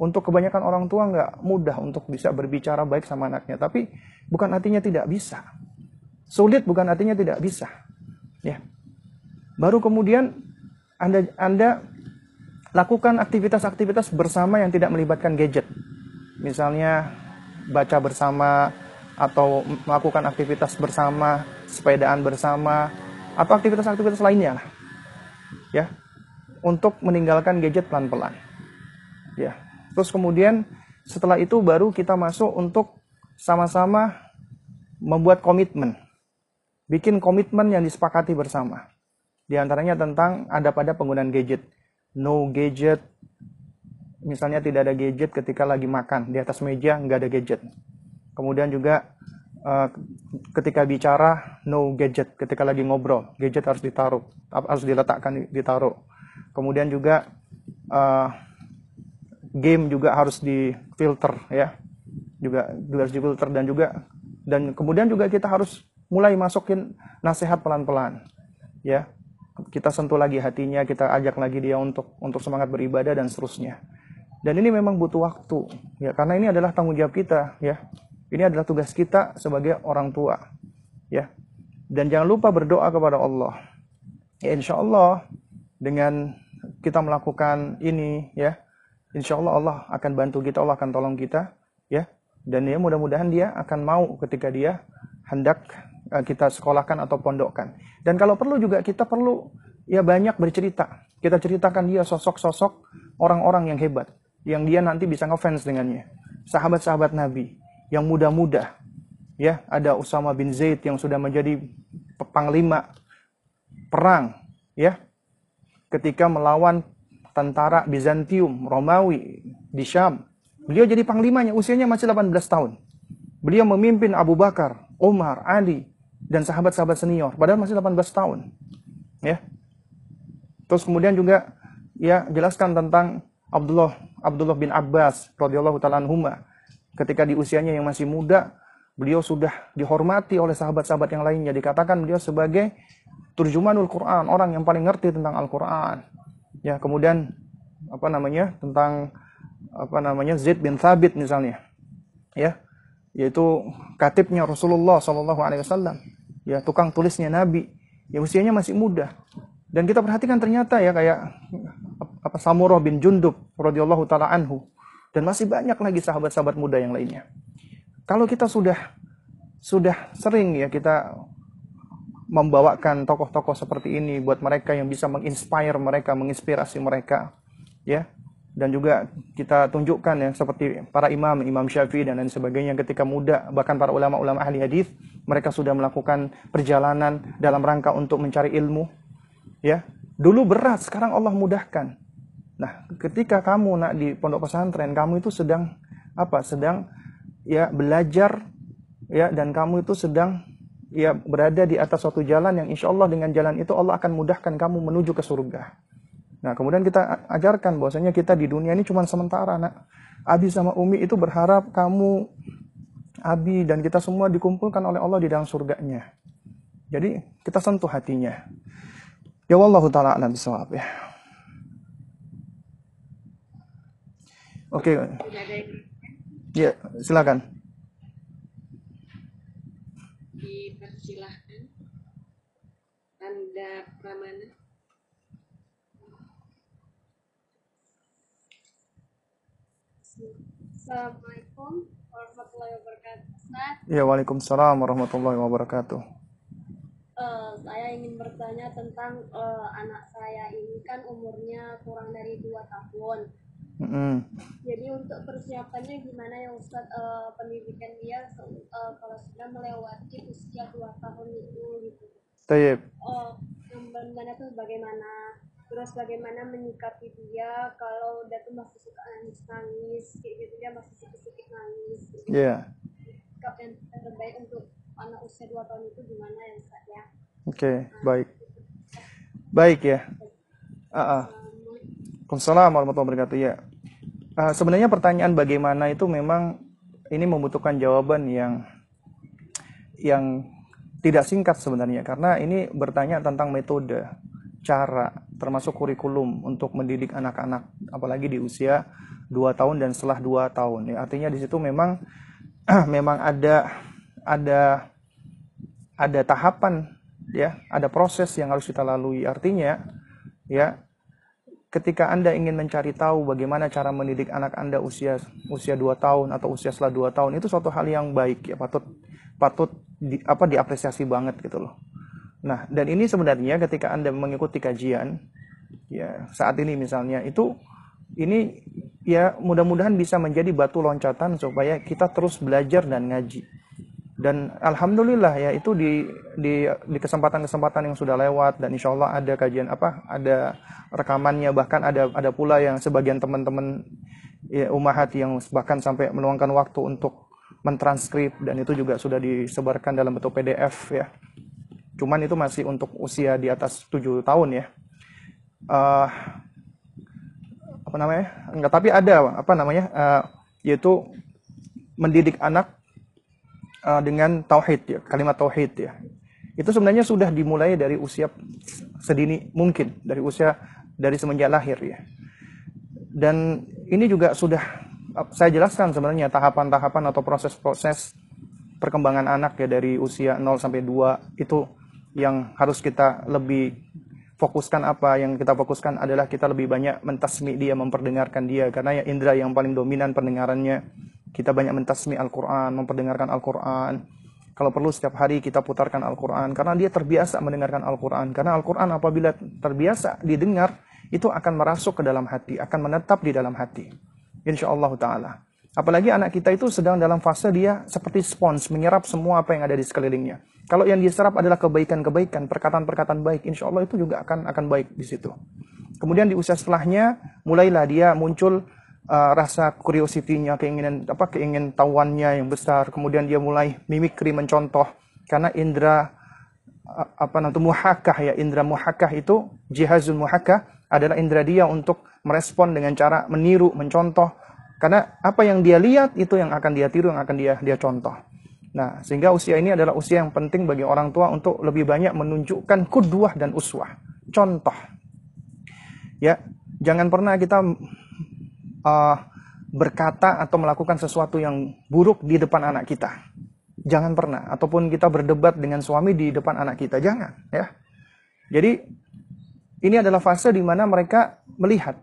Untuk kebanyakan orang tua nggak mudah untuk bisa berbicara baik sama anaknya. Tapi bukan artinya tidak bisa. Sulit bukan artinya tidak bisa. Ya. Baru kemudian Anda Anda lakukan aktivitas-aktivitas bersama yang tidak melibatkan gadget. Misalnya baca bersama atau melakukan aktivitas bersama, sepedaan bersama atau aktivitas-aktivitas lainnya. Ya. Untuk meninggalkan gadget pelan-pelan. Ya. Terus kemudian setelah itu baru kita masuk untuk sama-sama membuat komitmen. Bikin komitmen yang disepakati bersama. Di antaranya tentang ada pada penggunaan gadget. No gadget. Misalnya tidak ada gadget ketika lagi makan. Di atas meja nggak ada gadget. Kemudian juga uh, ketika bicara no gadget. Ketika lagi ngobrol, gadget harus ditaruh, harus diletakkan ditaruh. Kemudian juga uh, game juga harus difilter ya. Juga harus difilter dan juga dan kemudian juga kita harus mulai masukin nasihat pelan-pelan ya kita sentuh lagi hatinya, kita ajak lagi dia untuk untuk semangat beribadah dan seterusnya. Dan ini memang butuh waktu, ya karena ini adalah tanggung jawab kita, ya. Ini adalah tugas kita sebagai orang tua, ya. Dan jangan lupa berdoa kepada Allah. Ya insya Allah dengan kita melakukan ini, ya, insya Allah Allah akan bantu kita, Allah akan tolong kita, ya. Dan ya mudah-mudahan dia akan mau ketika dia hendak Eh, kita sekolahkan atau pondokkan. Dan kalau perlu juga kita perlu ya banyak bercerita. Kita ceritakan dia sosok-sosok orang-orang yang hebat, yang dia nanti bisa ngefans dengannya. Sahabat-sahabat Nabi yang muda-muda. Ya, ada Usama bin Zaid yang sudah menjadi panglima perang, ya. Ketika melawan tentara Bizantium, Romawi di Syam. Beliau jadi panglimanya, usianya masih 18 tahun. Beliau memimpin Abu Bakar, Umar, Ali, dan sahabat-sahabat senior padahal masih 18 tahun. Ya. Terus kemudian juga ya jelaskan tentang Abdullah Abdullah bin Abbas radhiyallahu taala anhuma. Ketika di usianya yang masih muda beliau sudah dihormati oleh sahabat-sahabat yang lainnya. Dikatakan beliau sebagai turjumanul Quran orang yang paling ngerti tentang Al-Quran ya kemudian apa namanya tentang apa namanya Zaid bin Thabit misalnya ya yaitu katibnya Rasulullah Shallallahu Alaihi Wasallam ya tukang tulisnya Nabi, ya usianya masih muda. Dan kita perhatikan ternyata ya kayak apa Samurah bin Jundub radhiyallahu taala anhu dan masih banyak lagi sahabat-sahabat muda yang lainnya. Kalau kita sudah sudah sering ya kita membawakan tokoh-tokoh seperti ini buat mereka yang bisa menginspire mereka, menginspirasi mereka, ya. Dan juga kita tunjukkan ya seperti para imam, Imam Syafi'i dan lain sebagainya ketika muda bahkan para ulama-ulama ahli hadis mereka sudah melakukan perjalanan dalam rangka untuk mencari ilmu ya. Dulu berat sekarang Allah mudahkan. Nah ketika kamu nak di pondok pesantren kamu itu sedang apa sedang ya belajar ya dan kamu itu sedang ya berada di atas suatu jalan yang insya Allah dengan jalan itu Allah akan mudahkan kamu menuju ke surga Nah, kemudian kita ajarkan bahwasanya kita di dunia ini cuma sementara, nak. Abi sama Umi itu berharap kamu, Abi dan kita semua dikumpulkan oleh Allah di dalam surganya. Jadi kita sentuh hatinya. Ya Allah taala alam bisawab ya. Oke. Ya, silakan. Anda Pramana. Assalamualaikum warahmatullahi wabarakatuh. Ustaz. Ya, Waalaikumsalam warahmatullahi wabarakatuh. Uh, saya ingin bertanya tentang uh, anak saya ini kan umurnya kurang dari dua tahun. Mm -hmm. Jadi untuk persiapannya gimana ya Ustaz uh, pendidikan dia uh, kalau sudah melewati usia dua tahun itu gitu. Tayyip. Uh, yang bagaimana tuh bagaimana terus bagaimana menyikapi dia kalau dia tuh masih suka nangis nangis kayak gitu dia masih sedikit sedikit nangis gitu. Iya. Yeah. yang terbaik untuk anak usia dua tahun itu gimana ya Ustaz ya? Oke, okay, nah, baik. Baik ya. Uh -uh. Assalamualaikum warahmatullahi wabarakatuh ya. Uh, sebenarnya pertanyaan bagaimana itu memang ini membutuhkan jawaban yang yang tidak singkat sebenarnya karena ini bertanya tentang metode, cara, termasuk kurikulum untuk mendidik anak-anak apalagi di usia 2 tahun dan setelah 2 tahun. Ya artinya di situ memang memang ada ada ada tahapan ya ada proses yang harus kita lalui. Artinya ya ketika Anda ingin mencari tahu bagaimana cara mendidik anak Anda usia usia 2 tahun atau usia setelah 2 tahun itu suatu hal yang baik ya patut patut di, apa diapresiasi banget gitu loh Nah, dan ini sebenarnya ketika Anda mengikuti kajian ya saat ini misalnya itu ini ya mudah-mudahan bisa menjadi batu loncatan supaya kita terus belajar dan ngaji. dan alhamdulillah ya itu di di di kesempatan-kesempatan yang sudah lewat dan insya Allah ada kajian apa ada rekamannya bahkan ada ada pula yang sebagian teman-teman ya, umahat yang bahkan sampai meluangkan waktu untuk mentranskrip dan itu juga sudah disebarkan dalam bentuk PDF ya cuman itu masih untuk usia di atas 7 tahun ya uh, apa namanya enggak tapi ada apa namanya uh, yaitu mendidik anak uh, dengan tauhid ya, kalimat tauhid ya. Itu sebenarnya sudah dimulai dari usia sedini mungkin, dari usia dari semenjak lahir ya. Dan ini juga sudah saya jelaskan sebenarnya tahapan-tahapan atau proses-proses perkembangan anak ya dari usia 0 sampai 2 itu yang harus kita lebih fokuskan apa yang kita fokuskan adalah kita lebih banyak mentasmi dia memperdengarkan dia karena ya indera yang paling dominan pendengarannya kita banyak mentasmi Al-Quran, memperdengarkan Al-Quran. Kalau perlu setiap hari kita putarkan Al-Quran. Karena dia terbiasa mendengarkan Al-Quran. Karena Al-Quran apabila terbiasa didengar, itu akan merasuk ke dalam hati, akan menetap di dalam hati. Insya Allah Ta'ala. Apalagi anak kita itu sedang dalam fase dia seperti spons, menyerap semua apa yang ada di sekelilingnya. Kalau yang diserap adalah kebaikan-kebaikan, perkataan-perkataan baik, insya Allah itu juga akan akan baik di situ. Kemudian di usia setelahnya, mulailah dia muncul uh, rasa curiosity-nya, keinginan apa keingin tahuannya yang besar. Kemudian dia mulai mimikri mencontoh karena indera uh, apa nanti muhakah ya indera muhakah itu jihazul muhakah adalah indera dia untuk merespon dengan cara meniru, mencontoh. Karena apa yang dia lihat itu yang akan dia tiru, yang akan dia dia contoh. Nah, sehingga usia ini adalah usia yang penting bagi orang tua untuk lebih banyak menunjukkan kuduah dan uswah, contoh. Ya, jangan pernah kita uh, berkata atau melakukan sesuatu yang buruk di depan anak kita. Jangan pernah. Ataupun kita berdebat dengan suami di depan anak kita. Jangan. ya. Jadi ini adalah fase di mana mereka melihat.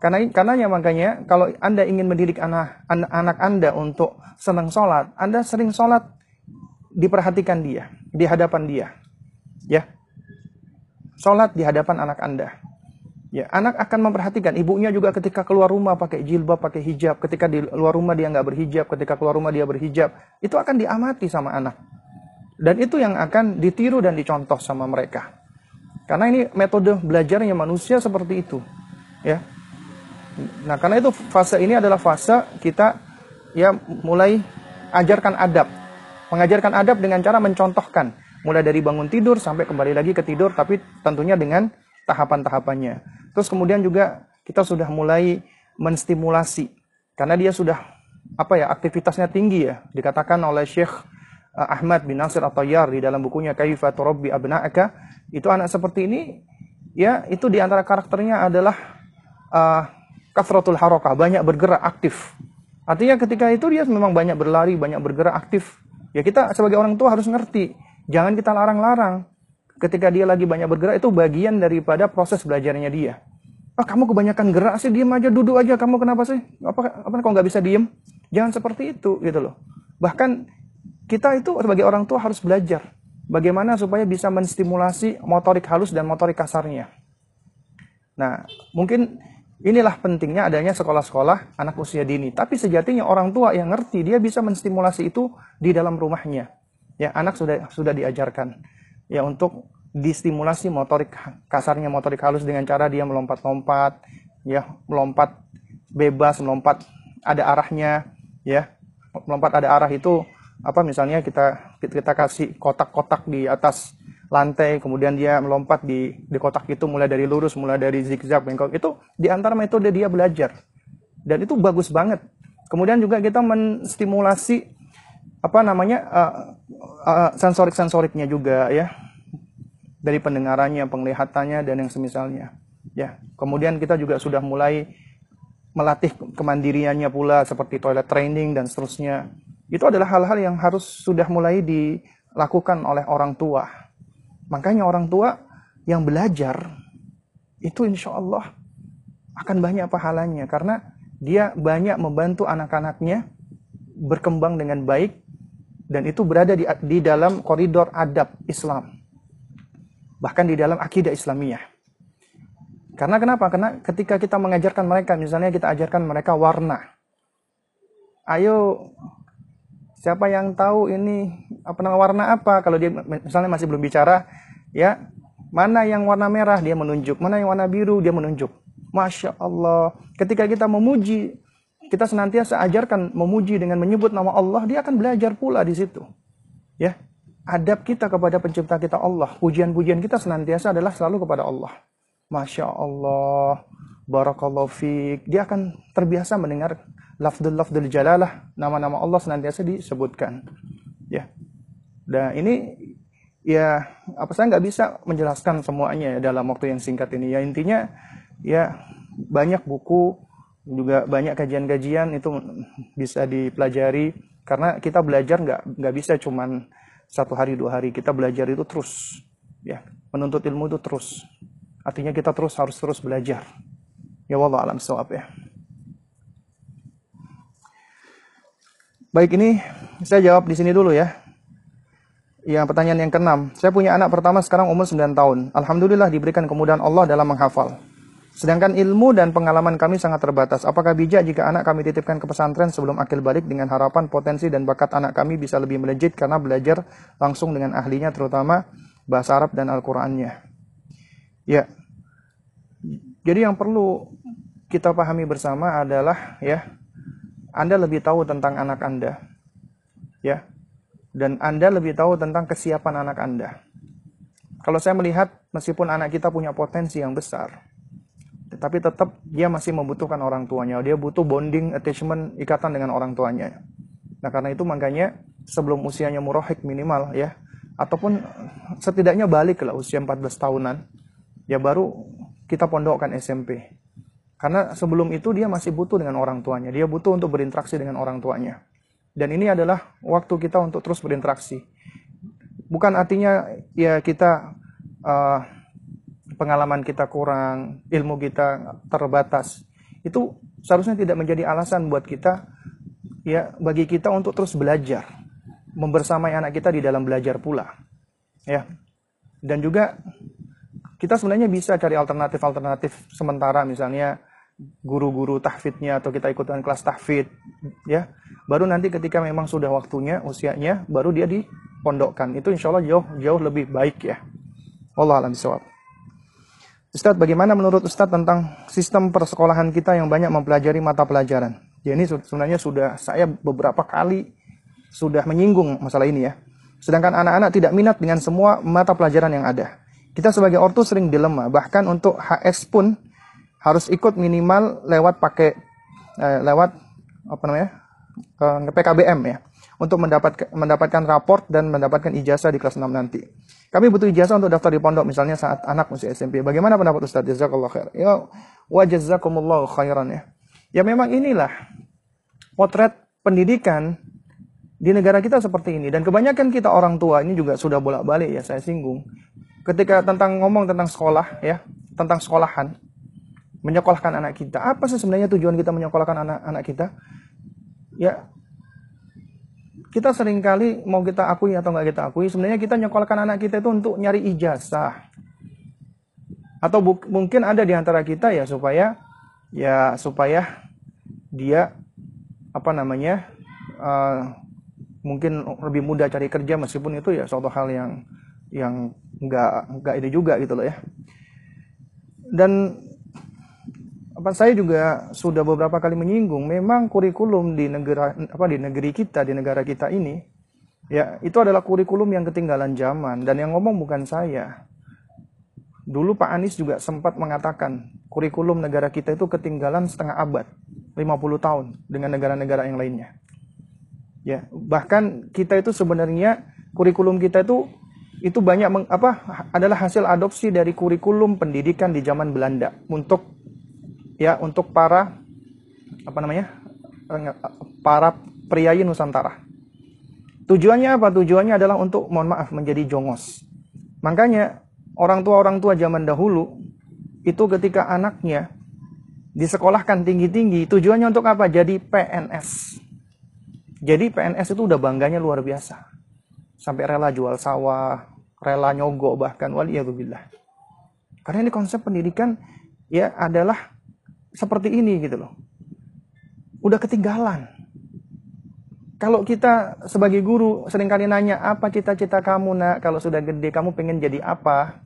Karena karenanya makanya kalau Anda ingin mendidik anak, anak Anda untuk senang sholat, Anda sering sholat diperhatikan dia, di hadapan dia. Ya. Sholat di hadapan anak Anda. Ya, anak akan memperhatikan ibunya juga ketika keluar rumah pakai jilbab, pakai hijab, ketika di luar rumah dia nggak berhijab, ketika keluar rumah dia berhijab, itu akan diamati sama anak. Dan itu yang akan ditiru dan dicontoh sama mereka. Karena ini metode belajarnya manusia seperti itu. Ya. Nah, karena itu fase ini adalah fase kita ya mulai ajarkan adab. Mengajarkan adab dengan cara mencontohkan. Mulai dari bangun tidur sampai kembali lagi ke tidur, tapi tentunya dengan tahapan-tahapannya. Terus kemudian juga kita sudah mulai menstimulasi karena dia sudah apa ya aktivitasnya tinggi ya dikatakan oleh Syekh eh, Ahmad bin Nasir At-Tayyar di dalam bukunya Kaifa Turabbi Abna'aka itu anak seperti ini ya itu di antara karakternya adalah uh, kasratul harokah banyak bergerak aktif artinya ketika itu dia memang banyak berlari banyak bergerak aktif ya kita sebagai orang tua harus ngerti jangan kita larang-larang ketika dia lagi banyak bergerak itu bagian daripada proses belajarnya dia. Ah, kamu kebanyakan gerak sih, diem aja, duduk aja. Kamu kenapa sih? Apa, apa kok nggak bisa diem? Jangan seperti itu, gitu loh. Bahkan kita itu sebagai orang tua harus belajar bagaimana supaya bisa menstimulasi motorik halus dan motorik kasarnya. Nah, mungkin inilah pentingnya adanya sekolah-sekolah anak usia dini. Tapi sejatinya orang tua yang ngerti, dia bisa menstimulasi itu di dalam rumahnya. Ya, anak sudah sudah diajarkan ya untuk distimulasi motorik kasarnya motorik halus dengan cara dia melompat-lompat ya melompat bebas melompat ada arahnya ya melompat ada arah itu apa misalnya kita kita kasih kotak-kotak di atas lantai kemudian dia melompat di di kotak itu mulai dari lurus mulai dari zigzag bengkok itu di antara metode dia belajar. Dan itu bagus banget. Kemudian juga kita menstimulasi apa namanya uh, uh, sensorik sensoriknya juga ya. Dari pendengarannya penglihatannya dan yang semisalnya ya. Kemudian kita juga sudah mulai melatih kemandiriannya pula seperti toilet training dan seterusnya itu adalah hal-hal yang harus sudah mulai dilakukan oleh orang tua makanya orang tua yang belajar itu insya Allah akan banyak pahalanya karena dia banyak membantu anak-anaknya berkembang dengan baik dan itu berada di, di dalam koridor adab Islam. Bahkan di dalam akidah Islamiyah. Karena kenapa? Karena ketika kita mengajarkan mereka, misalnya kita ajarkan mereka warna. Ayo Siapa yang tahu ini apa nama warna apa? Kalau dia misalnya masih belum bicara, ya mana yang warna merah dia menunjuk, mana yang warna biru dia menunjuk. Masya Allah. Ketika kita memuji, kita senantiasa ajarkan memuji dengan menyebut nama Allah, dia akan belajar pula di situ. Ya, adab kita kepada pencipta kita Allah, pujian-pujian kita senantiasa adalah selalu kepada Allah. Masya Allah, Barakallahu fiq. Dia akan terbiasa mendengar lafdul lafdul jalalah, nama-nama Allah senantiasa disebutkan. Ya. Dan ini ya apa saya nggak bisa menjelaskan semuanya ya dalam waktu yang singkat ini. Ya intinya ya banyak buku juga banyak kajian-kajian itu bisa dipelajari karena kita belajar nggak nggak bisa cuman satu hari dua hari kita belajar itu terus ya menuntut ilmu itu terus artinya kita terus harus terus belajar Ya wallah alam sawab ya. Baik ini saya jawab di sini dulu ya. Yang pertanyaan yang keenam, saya punya anak pertama sekarang umur 9 tahun. Alhamdulillah diberikan kemudahan Allah dalam menghafal. Sedangkan ilmu dan pengalaman kami sangat terbatas. Apakah bijak jika anak kami titipkan ke pesantren sebelum akil balik dengan harapan potensi dan bakat anak kami bisa lebih melejit karena belajar langsung dengan ahlinya terutama bahasa Arab dan Al-Qur'annya. Ya. Jadi yang perlu kita pahami bersama adalah ya Anda lebih tahu tentang anak Anda. Ya. Dan Anda lebih tahu tentang kesiapan anak Anda. Kalau saya melihat meskipun anak kita punya potensi yang besar, tetapi tetap dia masih membutuhkan orang tuanya. Dia butuh bonding, attachment, ikatan dengan orang tuanya. Nah, karena itu makanya sebelum usianya murahik minimal ya, ataupun setidaknya balik lah usia 14 tahunan, ya baru kita pondokkan SMP. Karena sebelum itu dia masih butuh dengan orang tuanya. Dia butuh untuk berinteraksi dengan orang tuanya. Dan ini adalah waktu kita untuk terus berinteraksi. Bukan artinya ya kita uh, pengalaman kita kurang, ilmu kita terbatas. Itu seharusnya tidak menjadi alasan buat kita ya bagi kita untuk terus belajar, membersamai anak kita di dalam belajar pula. Ya. Dan juga kita sebenarnya bisa cari alternatif-alternatif sementara misalnya guru-guru tahfidnya atau kita ikutan kelas tahfid ya. Baru nanti ketika memang sudah waktunya usianya baru dia dipondokkan. Itu insya Allah jauh jauh lebih baik ya. Allah alam bisawab Ustadz bagaimana menurut Ustadz tentang sistem persekolahan kita yang banyak mempelajari mata pelajaran? Ya ini sebenarnya sudah saya beberapa kali sudah menyinggung masalah ini ya. Sedangkan anak-anak tidak minat dengan semua mata pelajaran yang ada. Kita sebagai ortu sering dilema bahkan untuk HS pun harus ikut minimal lewat pakai eh, lewat apa namanya eh, PKBM ya untuk mendapat mendapatkan raport dan mendapatkan ijazah di kelas 6 nanti. Kami butuh ijazah untuk daftar di pondok misalnya saat anak masih SMP. Bagaimana pendapat Ustaz? Jazakallah khair. Ya wa jazakumullahu khairan ya. Ya memang inilah potret pendidikan di negara kita seperti ini dan kebanyakan kita orang tua ini juga sudah bolak-balik ya saya singgung. Ketika tentang ngomong tentang sekolah ya, tentang sekolahan, menyekolahkan anak kita. Apa sih sebenarnya tujuan kita menyekolahkan anak-anak kita? Ya, kita sering kali mau kita akui atau nggak kita akui, sebenarnya kita menyekolahkan anak kita itu untuk nyari ijazah. Atau mungkin ada di antara kita ya supaya ya supaya dia apa namanya uh, mungkin lebih mudah cari kerja meskipun itu ya suatu hal yang yang nggak nggak ini juga gitu loh ya. Dan apa saya juga sudah beberapa kali menyinggung memang kurikulum di negara apa di negeri kita di negara kita ini ya itu adalah kurikulum yang ketinggalan zaman. Dan yang ngomong bukan saya. Dulu Pak Anies juga sempat mengatakan kurikulum negara kita itu ketinggalan setengah abad 50 tahun dengan negara-negara yang lainnya. Ya bahkan kita itu sebenarnya kurikulum kita itu itu banyak meng, apa adalah hasil adopsi dari kurikulum pendidikan di zaman Belanda untuk ya untuk para apa namanya para priayi Nusantara. Tujuannya apa? Tujuannya adalah untuk mohon maaf menjadi jongos. Makanya orang tua orang tua zaman dahulu itu ketika anaknya disekolahkan tinggi-tinggi, tujuannya untuk apa? Jadi PNS. Jadi PNS itu udah bangganya luar biasa. Sampai rela jual sawah, rela nyogok bahkan waliyadzubillah. Karena ini konsep pendidikan ya adalah seperti ini gitu loh. Udah ketinggalan. Kalau kita sebagai guru sering kali nanya apa cita-cita kamu nak kalau sudah gede kamu pengen jadi apa?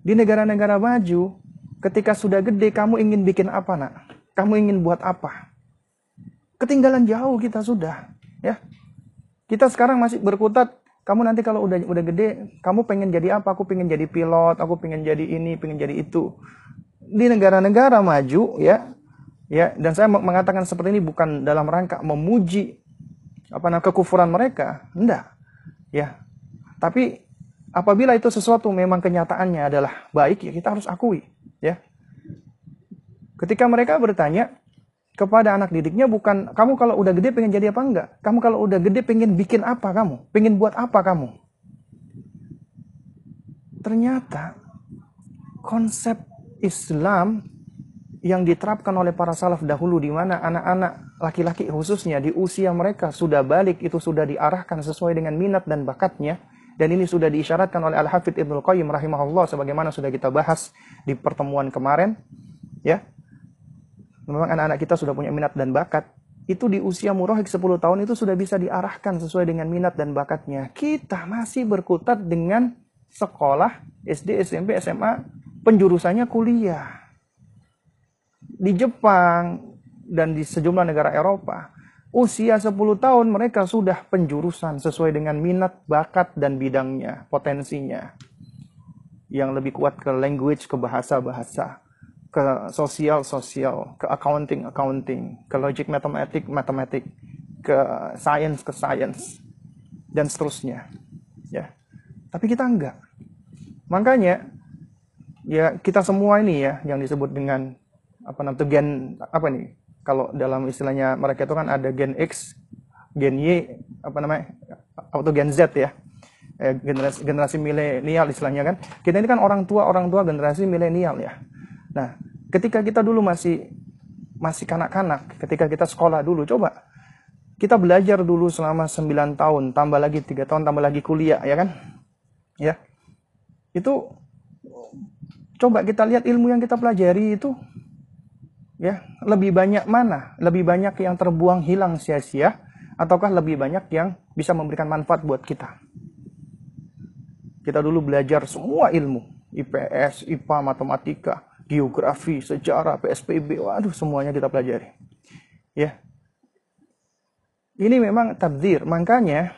Di negara-negara maju ketika sudah gede kamu ingin bikin apa nak? Kamu ingin buat apa? Ketinggalan jauh kita sudah, ya. Kita sekarang masih berkutat kamu nanti kalau udah udah gede, kamu pengen jadi apa? Aku pengen jadi pilot, aku pengen jadi ini, pengen jadi itu. Di negara-negara maju, ya, ya. Dan saya mengatakan seperti ini bukan dalam rangka memuji apa namanya kekufuran mereka, enggak, ya. Tapi apabila itu sesuatu memang kenyataannya adalah baik, ya kita harus akui, ya. Ketika mereka bertanya, kepada anak didiknya bukan kamu kalau udah gede pengen jadi apa enggak. Kamu kalau udah gede pengen bikin apa kamu? Pengen buat apa kamu? Ternyata konsep Islam yang diterapkan oleh para salaf dahulu di mana anak-anak laki-laki khususnya di usia mereka sudah balik itu sudah diarahkan sesuai dengan minat dan bakatnya. Dan ini sudah diisyaratkan oleh Al-Hafidh Ibnu Qayyim rahimahullah sebagaimana sudah kita bahas di pertemuan kemarin ya. Memang anak-anak kita sudah punya minat dan bakat, itu di usia murahik 10 tahun itu sudah bisa diarahkan sesuai dengan minat dan bakatnya. Kita masih berkutat dengan sekolah, SD, SMP, SMA, penjurusannya kuliah. Di Jepang dan di sejumlah negara Eropa, usia 10 tahun mereka sudah penjurusan sesuai dengan minat, bakat, dan bidangnya, potensinya. Yang lebih kuat ke language, ke bahasa-bahasa ke sosial sosial, ke accounting accounting, ke logic matematik matematik, ke science ke science dan seterusnya. Ya. Tapi kita enggak. Makanya ya kita semua ini ya yang disebut dengan apa namanya gen apa nih? Kalau dalam istilahnya mereka itu kan ada gen X, gen Y, apa namanya? atau gen Z ya. Eh, generasi generasi milenial istilahnya kan. Kita ini kan orang tua orang tua generasi milenial ya. Nah, ketika kita dulu masih masih kanak-kanak, ketika kita sekolah dulu, coba kita belajar dulu selama 9 tahun, tambah lagi 3 tahun, tambah lagi kuliah, ya kan? Ya. Itu coba kita lihat ilmu yang kita pelajari itu ya, lebih banyak mana? Lebih banyak yang terbuang hilang sia-sia ataukah lebih banyak yang bisa memberikan manfaat buat kita? Kita dulu belajar semua ilmu, IPS, IPA, matematika, geografi, sejarah, PSBB, waduh semuanya kita pelajari. Ya. Ini memang tabdir, makanya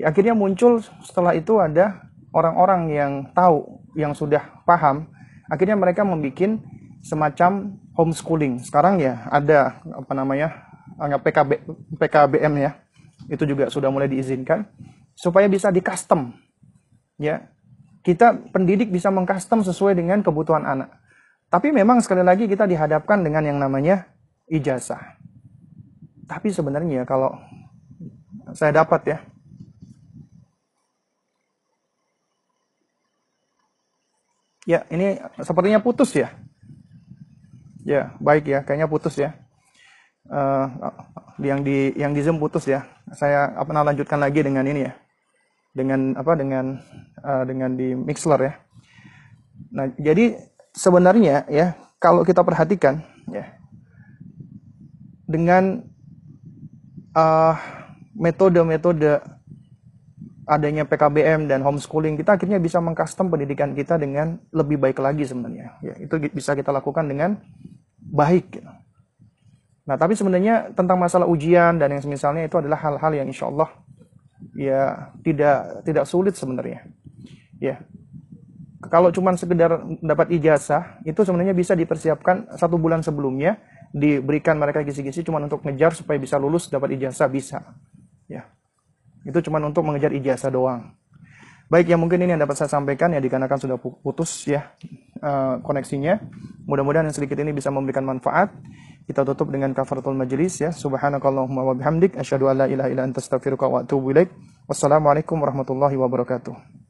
akhirnya muncul setelah itu ada orang-orang yang tahu, yang sudah paham, akhirnya mereka membuat semacam homeschooling. Sekarang ya ada apa namanya anggap PKB, PKBM ya, itu juga sudah mulai diizinkan supaya bisa di custom, ya kita pendidik bisa mengcustom sesuai dengan kebutuhan anak. Tapi memang sekali lagi kita dihadapkan dengan yang namanya ijazah. Tapi sebenarnya kalau saya dapat ya, Ya, ini sepertinya putus ya. Ya, baik ya, kayaknya putus ya. Uh, yang di yang di Zoom putus ya. Saya apa lanjutkan lagi dengan ini ya. Dengan apa dengan uh, dengan di Mixler ya. Nah, jadi sebenarnya ya kalau kita perhatikan ya dengan uh, metode-metode adanya PKBM dan homeschooling kita akhirnya bisa mengcustom pendidikan kita dengan lebih baik lagi sebenarnya. Ya itu bisa kita lakukan dengan baik nah tapi sebenarnya tentang masalah ujian dan yang semisalnya itu adalah hal-hal yang insya Allah ya tidak tidak sulit sebenarnya. Ya kalau cuma sekedar dapat ijazah, itu sebenarnya bisa dipersiapkan satu bulan sebelumnya, diberikan mereka kisi-kisi cuma untuk ngejar supaya bisa lulus dapat ijazah bisa. Ya, itu cuma untuk mengejar ijazah doang. Baik, ya mungkin ini yang dapat saya sampaikan ya dikarenakan sudah putus ya uh, koneksinya. Mudah-mudahan yang sedikit ini bisa memberikan manfaat. Kita tutup dengan kafaratul majlis ya. Subhanakallahumma wa bihamdik asyhadu an la ilaha illa anta astaghfiruka wa. Wassalamualaikum warahmatullahi wabarakatuh.